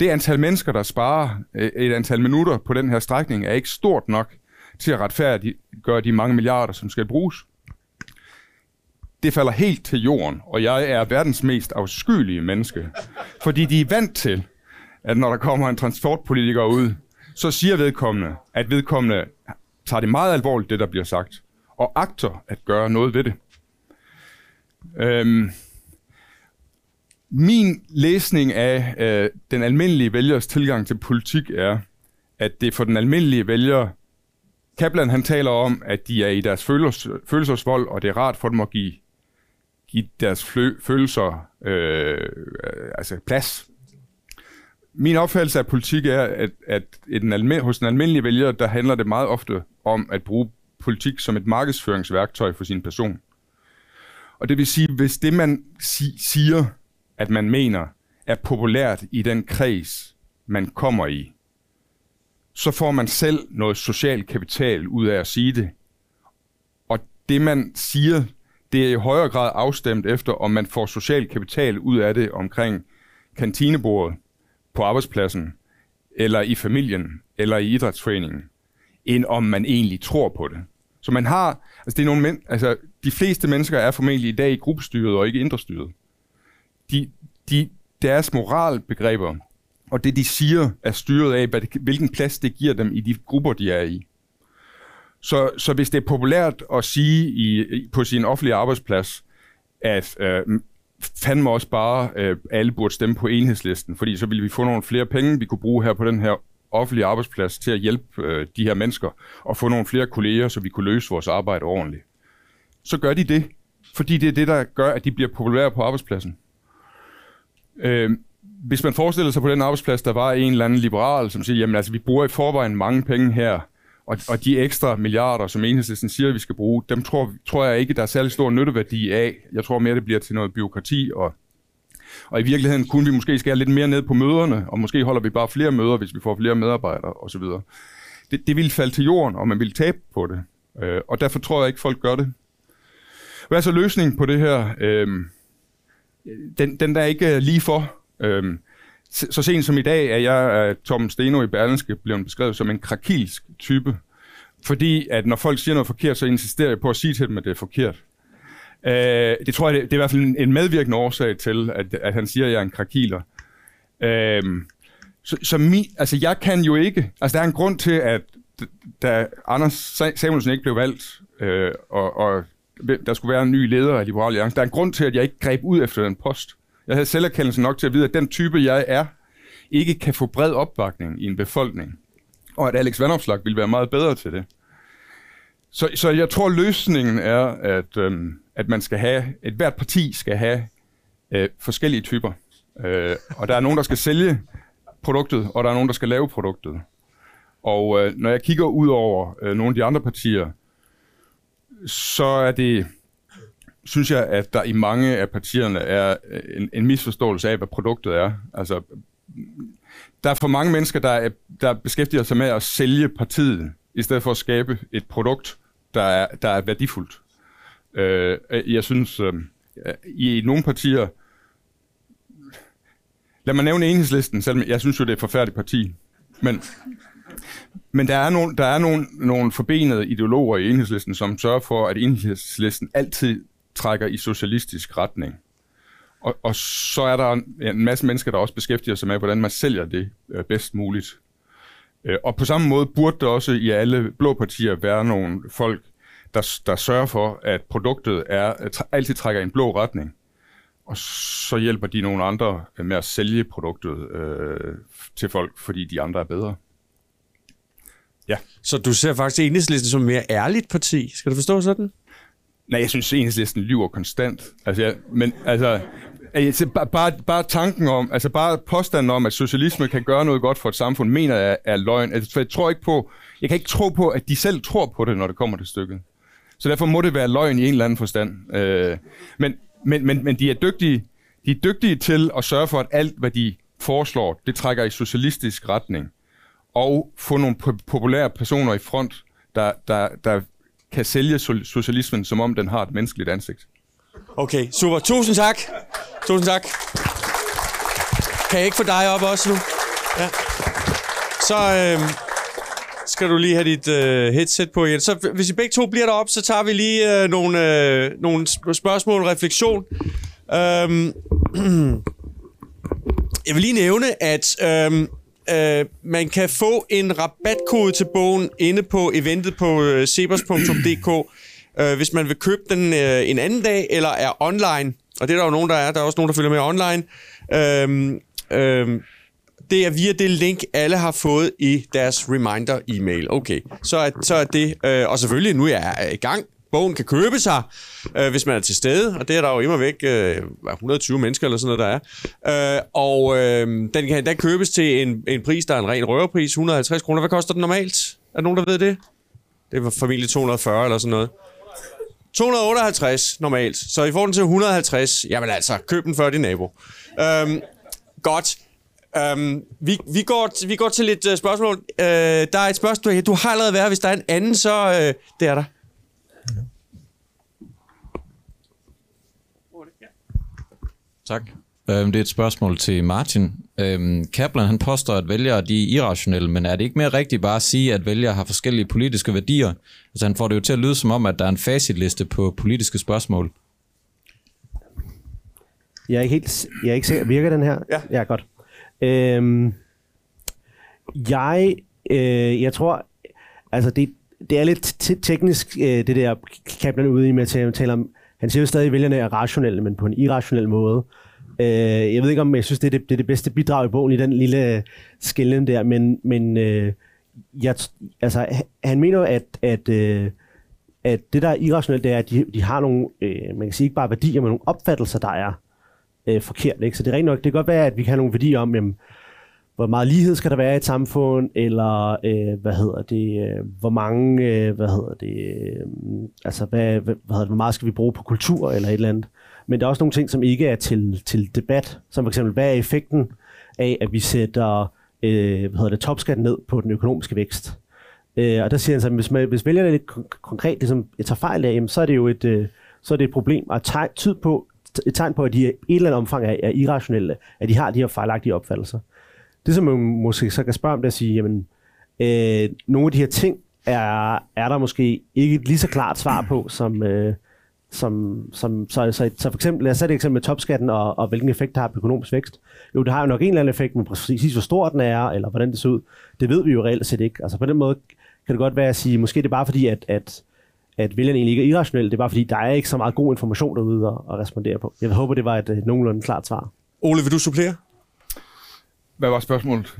Det antal mennesker, der sparer øh, et antal minutter på den her strækning, er ikke stort nok til at retfærdiggøre de mange milliarder, som skal bruges. Det falder helt til jorden, og jeg er verdens mest afskyelige menneske. Fordi de er vant til, at når der kommer en transportpolitiker ud, så siger vedkommende, at vedkommende tager det meget alvorligt, det der bliver sagt, og agter at gøre noget ved det. Øhm, min læsning af øh, den almindelige vælgers tilgang til politik er, at det for den almindelige vælger, Kaplan han taler om, at de er i deres følels, følelsesvold, og det er rart for dem at give, give deres flø, følelser øh, altså plads. Min opfattelse af politik er, at, at i den alme, hos den almindelige vælger, der handler det meget ofte om at bruge politik som et markedsføringsværktøj for sin person. Og det vil sige, hvis det man si- siger, at man mener, er populært i den kreds, man kommer i, så får man selv noget social kapital ud af at sige det. Og det man siger, det er i højere grad afstemt efter, om man får social kapital ud af det omkring kantinebordet, på arbejdspladsen, eller i familien, eller i idrætsforeningen, end om man egentlig tror på det. Så man har, altså det er nogle men, altså de fleste mennesker er formentlig i dag i gruppestyret og ikke indrestyret. De, de, deres moralbegreber og det de siger er styret af, hvad det, hvilken plads det giver dem i de grupper, de er i. Så, så hvis det er populært at sige i, på sin offentlige arbejdsplads, at øh, fandme også bare, øh, alle burde stemme på enhedslisten, fordi så ville vi få nogle flere penge, vi kunne bruge her på den her offentlige arbejdsplads til at hjælpe øh, de her mennesker og få nogle flere kolleger, så vi kunne løse vores arbejde ordentligt. Så gør de det, fordi det er det, der gør, at de bliver populære på arbejdspladsen. Øh, hvis man forestiller sig på den arbejdsplads, der var en eller anden liberal, som siger, jamen altså, vi bruger i forvejen mange penge her, og, og de ekstra milliarder, som enhedslisten siger, vi skal bruge, dem tror, tror jeg ikke, der er særlig stor nytteværdi af. Jeg tror mere, det bliver til noget byråkrati, og, og i virkeligheden kunne vi måske skære lidt mere ned på møderne, og måske holder vi bare flere møder, hvis vi får flere medarbejdere osv. Det, det ville falde til jorden, og man ville tabe på det. Øh, og derfor tror jeg ikke, folk gør det. Hvad er så løsningen på det her? Øh, den, den der ikke øh, lige for. Øhm, så sent som i dag er jeg, øh, Tom Steno i Berlinske, blevet beskrevet som en krakilsk type. Fordi at når folk siger noget forkert, så insisterer jeg på at sige til dem, at det er forkert. Øh, det tror jeg, det, det er i hvert fald en medvirkende årsag til, at, at han siger, at jeg er en krakiler. Øh, så, så mi, altså jeg kan jo ikke, altså der er en grund til, at da Anders Samuelsen ikke blev valgt, øh, og, og der skulle være en ny leder af Liberal Alliance, der er en grund til, at jeg ikke greb ud efter den post. Jeg havde selverkendelse nok til at vide, at den type, jeg er, ikke kan få bred opbakning i en befolkning. Og at Alex Vandopslag ville være meget bedre til det. Så, så jeg tror, løsningen er, at, øhm, at man skal have, et hvert parti skal have øh, forskellige typer. Øh, og der er nogen, der skal sælge produktet, og der er nogen, der skal lave produktet. Og øh, når jeg kigger ud over øh, nogle af de andre partier, så er det synes jeg, at der i mange af partierne er øh, en, en misforståelse af, hvad produktet er. Altså, der er for mange mennesker, der, er, der beskæftiger sig med at sælge partiet, i stedet for at skabe et produkt, der er, der er værdifuldt. Øh, jeg synes, øh, i nogle partier, lad mig nævne enhedslisten, selvom jeg synes jo, det er et forfærdeligt parti, men, men der er, nogle, der er nogle, nogle forbenede ideologer i enhedslisten, som sørger for, at enhedslisten altid trækker i socialistisk retning. Og, og så er der en, en masse mennesker, der også beskæftiger sig med, hvordan man sælger det øh, bedst muligt. Øh, og på samme måde burde der også i alle blå partier være nogle folk, der, der sørger for, at produktet er øh, altid trækker i en blå retning. Og så hjælper de nogle andre med at sælge produktet øh, til folk, fordi de andre er bedre. Ja. Så du ser faktisk enhedslisten som et mere ærligt parti. Skal du forstå sådan? Nej, jeg synes, enhedslisten lyver konstant. Altså, jeg, men altså, altså bare, bare, bare tanken om, altså bare påstanden om, at socialisme kan gøre noget godt for et samfund, mener jeg er løgn. Altså, for jeg tror ikke på, jeg kan ikke tro på, at de selv tror på det, når det kommer til stykket. Så derfor må det være løgn i en eller anden forstand. Øh, men, men, men, men de er dygtige, de er dygtige til at sørge for, at alt, hvad de foreslår, det trækker i socialistisk retning. Og få nogle populære personer i front, der, der, der kan sælge socialismen, som om den har et menneskeligt ansigt. Okay, super. Tusind tak. Tusind tak. Kan jeg ikke få dig op også nu? Ja. Så øh, skal du lige have dit øh, headset på igen. Så hvis I begge to bliver deroppe, så tager vi lige øh, nogle, øh, nogle spørgsmål og refleksion. Øh, jeg vil lige nævne, at Øh, øh, man kan få en rabatkode til bogen inde på eventet på øh, sebers.dk, øh, hvis man vil købe den øh, en anden dag, eller er online. Og det er der jo nogen, der er. Der er også nogen, der følger med online. Øhm, øhm, det er via det link, alle har fået i deres reminder-e-mail. Okay, så er, så er det... Øh, og selvfølgelig, nu er jeg i gang. Bogen kan købe sig, øh, hvis man er til stede, og det er der jo immer væk øh, 120 mennesker eller sådan noget, der er. Øh, og øh, den kan endda købes til en, en pris, der er en ren røverpris, 150 kroner. Hvad koster den normalt? Er der nogen, der ved det? Det var familie 240 eller sådan noget. 258 normalt, så i forhold til 150, jamen altså, køb den før din nabo. Øhm, godt. Øhm, vi, vi, går, vi går til lidt uh, spørgsmål. Øh, der er et spørgsmål, du har allerede været. Hvis der er en anden, så øh, det er der. Tak. Øhm, det er et spørgsmål til Martin. Øhm, Kaplan han påstår, at vælgere de er irrationelle, men er det ikke mere rigtigt bare at sige, at vælgere har forskellige politiske værdier? Altså han får det jo til at lyde som om, at der er en facitliste på politiske spørgsmål. Jeg er ikke helt jeg er ikke sikker. Virker den her? Ja. Ja, godt. Øhm, jeg, øh, jeg tror, altså det, det er lidt t- teknisk, øh, det der Kaplan er ude i med at tale om, han siger jo stadig, at vælgerne er rationelle, men på en irrationel måde. Øh, jeg ved ikke, om jeg synes, det er det, det er det bedste bidrag i bogen i den lille øh, skillen der, men, men øh, jeg, altså, han- mener at, at, øh, at det, der er irrationelt, det er, at de, de har nogle, øh, man kan sige ikke bare værdier, men nogle opfattelser, der er øh, forkert. Ikke? Så det er rent nok, det kan godt være, at vi kan have nogle værdier om, jamen, hvor meget lighed skal der være i et samfund, eller øh, hvad hedder det, øh, hvor mange, øh, hvad hedder det, øh, altså hvad, hvad, hvad hedder det, hvor meget skal vi bruge på kultur, eller et eller andet. Men der er også nogle ting, som ikke er til, til debat, som for eksempel, hvad er effekten af, at vi sætter øh, hvad hedder det, topskatten ned på den økonomiske vækst. Øh, og der siger han så, at hvis, man, hvis vælgerne lidt konkret ligesom, øh, tager fejl af, jamen, så er det jo et, øh, så er det et problem, og et tegn, tyd på, et tegn på, at de i et eller andet omfang er, er irrationelle, at de har de her fejlagtige opfattelser. Det, som man måske så kan spørge om, det er at sige, jamen, øh, nogle af de her ting er, er der måske ikke et lige så klart svar på, som, øh, som, som så, så, så for eksempel, lad os sætte det eksempel med topskatten og, og hvilken effekt det har på økonomisk vækst. Jo, det har jo nok en eller anden effekt, men præcis hvor stor den er, eller hvordan det ser ud, det ved vi jo reelt set ikke. Altså på den måde kan det godt være at sige, måske det er bare fordi, at, at, at vælgerne egentlig ikke er irrationelle, det er bare fordi, der er ikke så meget god information derude at, at respondere på. Jeg håber, det var et øh, nogenlunde klart svar. Ole, vil du supplere? Hvad var spørgsmålet?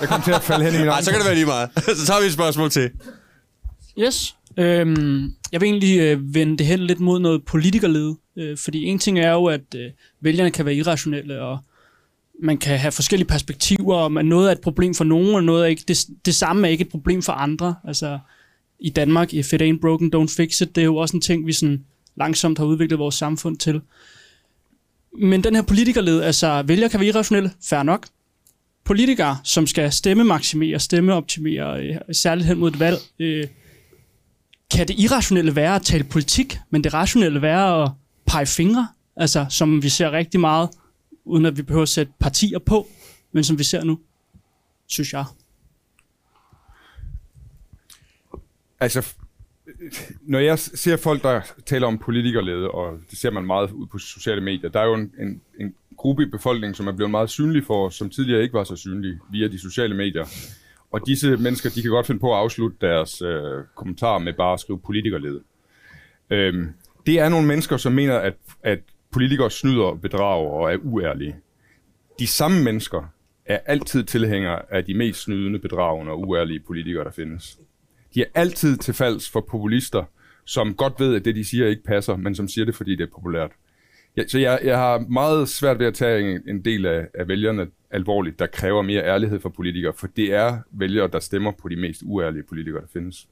Jeg kom til at falde hen i min Nej, så kan det være lige meget. så tager vi et spørgsmål til. Yes. Øhm, jeg vil egentlig øh, vende det hen lidt mod noget politikerled. Øh, fordi en ting er jo, at øh, vælgerne kan være irrationelle, og man kan have forskellige perspektiver, og man- noget er et problem for nogen, og noget er ikke, det, det samme er ikke et problem for andre. Altså i Danmark, if it ain't broken, don't fix it, det er jo også en ting, vi sådan langsomt har udviklet vores samfund til. Men den her politikerled, altså vælgere kan være irrationelle, fair nok. Politikere, som skal stemme maksimere, stemme optimere, øh, særligt hen mod et valg, øh, kan det irrationelle være at tale politik, men det rationelle være at pege fingre, altså som vi ser rigtig meget, uden at vi behøver at sætte partier på, men som vi ser nu, synes jeg. Altså, når jeg ser folk, der taler om politikerlede, og det ser man meget ud på sociale medier, der er jo en, en, en gruppe i befolkningen, som er blevet meget synlig for os, som tidligere ikke var så synlige via de sociale medier. Og disse mennesker, de kan godt finde på at afslutte deres øh, kommentarer med bare at skrive politikerlede. Øhm, det er nogle mennesker, som mener, at, at politikere snyder, bedrager og er uærlige. De samme mennesker er altid tilhængere af de mest snydende, bedragende og uærlige politikere, der findes. De er altid til falds for populister, som godt ved, at det, de siger, ikke passer, men som siger det, fordi det er populært. Ja, så jeg, jeg har meget svært ved at tage en, en del af, af vælgerne alvorligt, der kræver mere ærlighed for politikere, for det er vælgere, der stemmer på de mest uærlige politikere, der findes.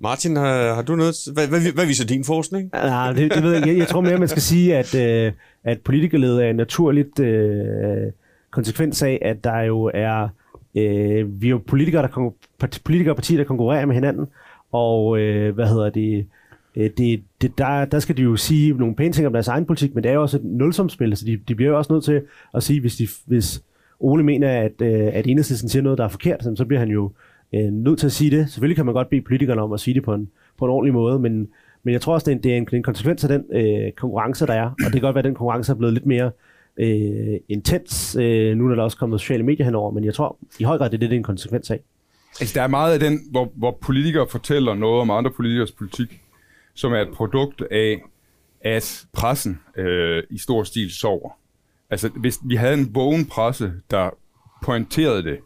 Martin, har, har du noget? Hvad, hvad, hvad viser din forskning? Nej, det, det ved jeg ikke. Jeg tror mere, man skal sige, at, øh, at politikerled er en naturligt øh, konsekvens af, at der jo er øh, vi er jo politikere, der politikere og partier, der konkurrerer med hinanden, og øh, hvad hedder det, øh, Øh, det, det der, der skal de jo sige nogle pæne ting om deres egen politik, men det er jo også et nulsumspil, så de, de bliver jo også nødt til at sige, hvis, de, hvis Ole mener, at, øh, at enhedslisten siger noget, der er forkert, så bliver han jo øh, nødt til at sige det. Selvfølgelig kan man godt bede politikerne om at sige det på en, på en ordentlig måde, men, men jeg tror også, det er en, det er en, en konsekvens af den øh, konkurrence, der er, og det kan godt være, at den konkurrence er blevet lidt mere øh, intens. Øh, nu er der også kommet sociale medier henover, men jeg tror i høj grad, det er det, det er en konsekvens af. Altså, der er meget af den, hvor, hvor politikere fortæller noget om andre politikers politik, som er et produkt af, at pressen øh, i stor stil sover. Altså, hvis vi havde en vågen presse, der pointerede det,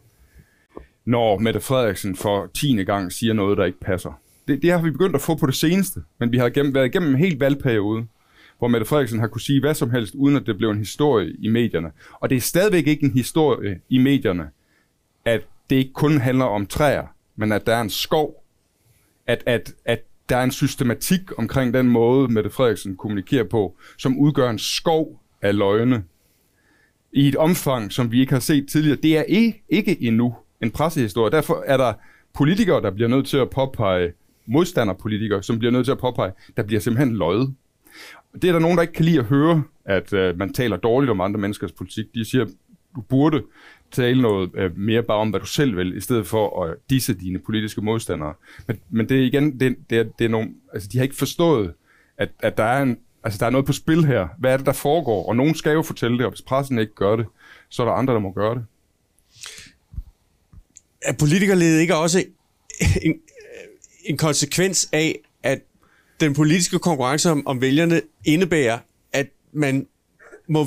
når Mette Frederiksen for tiende gang siger noget, der ikke passer. Det, det har vi begyndt at få på det seneste, men vi har gennem, været igennem en hel valgperiode, hvor Mette Frederiksen har kunne sige hvad som helst, uden at det blev en historie i medierne. Og det er stadigvæk ikke en historie i medierne, at det ikke kun handler om træer, men at der er en skov, at, at, at der er en systematik omkring den måde, Mette Frederiksen kommunikerer på, som udgør en skov af løgne i et omfang, som vi ikke har set tidligere. Det er ikke, ikke endnu en pressehistorie. Derfor er der politikere, der bliver nødt til at påpege, modstanderpolitikere, som bliver nødt til at påpege, der bliver simpelthen løjet. Det er der nogen, der ikke kan lide at høre, at øh, man taler dårligt om andre menneskers politik. De siger, du burde tale noget øh, mere bare om, hvad du selv vil, i stedet for at disse dine politiske modstandere. Men, men det er igen, det, det, er, det er nogle, altså de har ikke forstået, at, at der, er en, altså, der er noget på spil her. Hvad er det, der foregår? Og nogen skal jo fortælle det, og hvis pressen ikke gør det, så er der andre, der må gøre det. Er politikerledet ikke også en, en konsekvens af, at den politiske konkurrence om, om vælgerne indebærer, at man må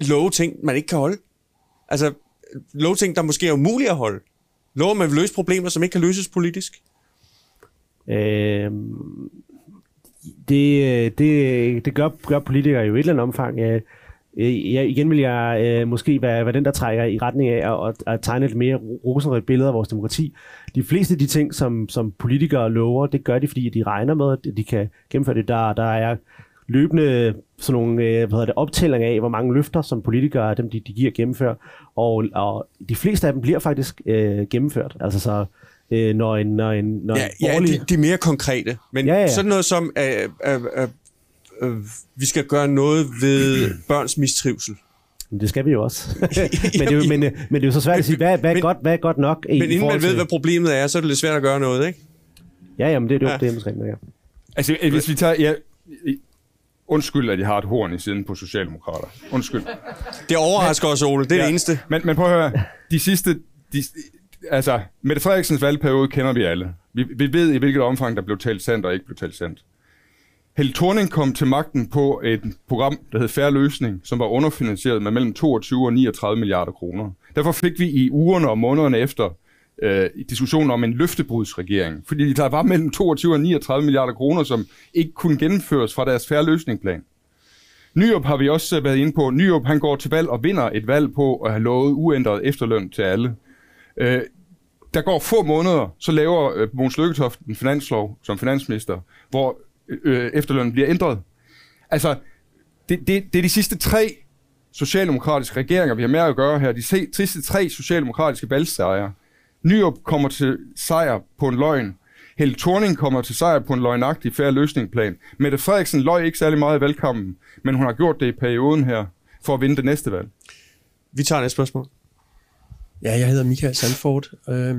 love ting, man ikke kan holde? Altså, love ting, der måske er umulige at holde. Lover man vil løse problemer, som ikke kan løses politisk. Øh, det, det, det gør, gør politikere jo i et eller andet omfang. Øh, øh jeg, igen vil jeg øh, måske være, være den, der trækker i retning af at, at tegne et mere rosenrødt billede af vores demokrati. De fleste af de ting, som, som politikere lover, det gør de, fordi de regner med, at de kan gennemføre det. Der, der er løbende sådan nogle øh, hvad hedder det, optælling af, hvor mange løfter, som politikere dem de, de giver gennemføre. Og, og de fleste af dem bliver faktisk øh, gennemført. Altså så øh, når en, når en, når Ja, en ja borgerlig... de, de er mere konkrete. Men Ja, ja. sådan noget som, at, at, at, at vi skal gøre noget ved børns mistrivsel. Men det skal vi jo også. men, det er men, øh, men det er jo så svært at sige, hvad, hvad, er, Men- godt, hvad er godt nok? i Men inden forhold man ved, til- hvad problemet er, så er det lidt svært at gøre noget, ikke? Ja, jamen det er jo Ja. ja. det, er måske rigtigt, ja. Altså, øh, hvis vi tager... Ja, undskyld, at jeg har et horn i siden på Socialdemokrater. Undskyld. Det overrasker os, Ole. Det er ja. det eneste. Men, men prøv at høre. De sidste... De, altså, Mette Frederiksens valgperiode kender vi alle. Vi, vi ved, i hvilket omfang der blev talt sandt og ikke blev talt sandt. Helle Thorning kom til magten på et program, der hed Færre Løsning, som var underfinansieret med mellem 22 og 39 milliarder kroner. Derfor fik vi i ugerne og månederne efter øh, diskussionen om en løftebrudsregering. Fordi der var mellem 22 og 39 milliarder kroner, som ikke kunne gennemføres fra deres Færre løsningplan. Nyrup har vi også øh, været inde på. Nyrup han går til valg og vinder et valg på at have lovet uændret efterløn til alle. Øh, der går få måneder, så laver øh, Mogens Lykketoft en finanslov som finansminister, hvor øh, efterlønnen bliver ændret. Altså, det, det, det er de sidste tre socialdemokratiske regeringer, vi har med at gøre her. De se, sidste tre socialdemokratiske valgsejre. Nyrup kommer til sejr på en løgn. Helle Thorning kommer til sejr på en løgnagtig færre løsningsplan. Mette Frederiksen løg ikke særlig meget i valgkampen, men hun har gjort det i perioden her for at vinde det næste valg. Vi tager næste spørgsmål. Ja, jeg hedder Michael Sandford, øh,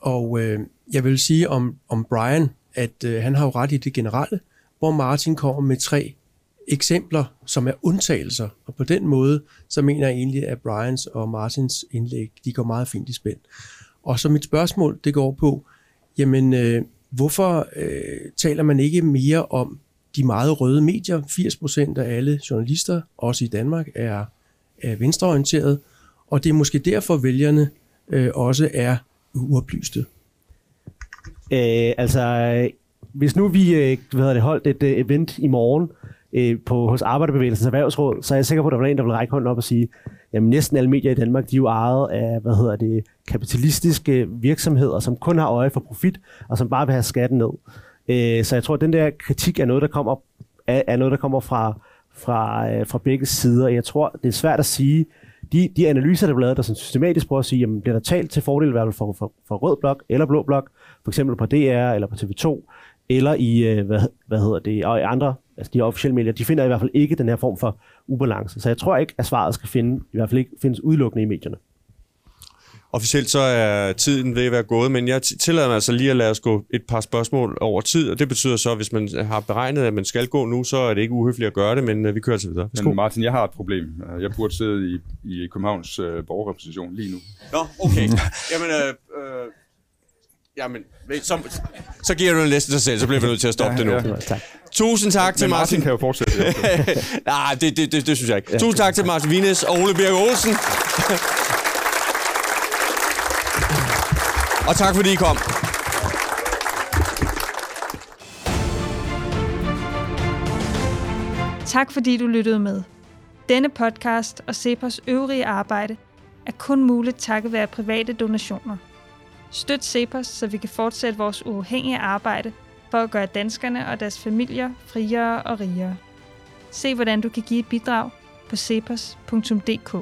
og øh, jeg vil sige om, om Brian, at øh, han har jo ret i det generelle, hvor Martin kommer med tre eksempler, som er undtagelser, og på den måde, så mener jeg egentlig, at Brians og Martins indlæg, de går meget fint i spænd. Og så mit spørgsmål, det går på, jamen, øh, hvorfor øh, taler man ikke mere om de meget røde medier? 80% af alle journalister, også i Danmark, er, er venstreorienterede, og det er måske derfor, vælgerne øh, også er uoplyste. Øh, altså, hvis nu vi øh, hvad hedder det, holdt et øh, event i morgen øh, Øh, på, hos Arbejderbevægelsens Erhvervsråd, så er jeg sikker på, at der var en, der vil række hånden op og sige, jamen næsten alle medier i Danmark, de er jo ejet af, hvad hedder det, kapitalistiske virksomheder, som kun har øje for profit, og som bare vil have skatten ned. Øh, så jeg tror, at den der kritik er noget, der kommer, er, er noget, der kommer fra, fra, øh, fra begge sider. Jeg tror, det er svært at sige, de, de analyser, der bliver lavet, der sådan systematisk prøver at sige, jamen, bliver der talt til fordel i hvert fald for, for, for rød blok eller blå blok, for eksempel på DR eller på TV2, eller i, øh, hvad, hvad hedder det, og i andre, altså de officielle medier, de finder i hvert fald ikke den her form for ubalance. Så jeg tror ikke, at svaret skal finde, i hvert fald ikke findes udelukkende i medierne. Officielt så er tiden ved at være gået, men jeg tillader mig altså lige at lade os gå et par spørgsmål over tid, og det betyder så, at hvis man har beregnet, at man skal gå nu, så er det ikke uhøfligt at gøre det, men øh, vi kører til videre. Værsgo. Men Martin, jeg har et problem. Jeg burde sidde i, i Københavns øh, borgerrepræsentation lige nu. Nå, okay. Jamen, øh, øh, jamen så, så giver du den næste sig selv, så bliver vi nødt til at stoppe Ja, det nu. ja. Tak. Tusind tak til Men Martin. Martin kan jo fortsætte. Nej, det, det, det, det synes jeg ikke. Tusind tak til Martin Vines og Ole Birk Olsen. og tak fordi I kom. Tak fordi du lyttede med. Denne podcast og Cepos øvrige arbejde er kun muligt takket være private donationer. Støt Cepos, så vi kan fortsætte vores uafhængige arbejde for at gøre danskerne og deres familier friere og rigere. Se hvordan du kan give et bidrag på cepos.dk.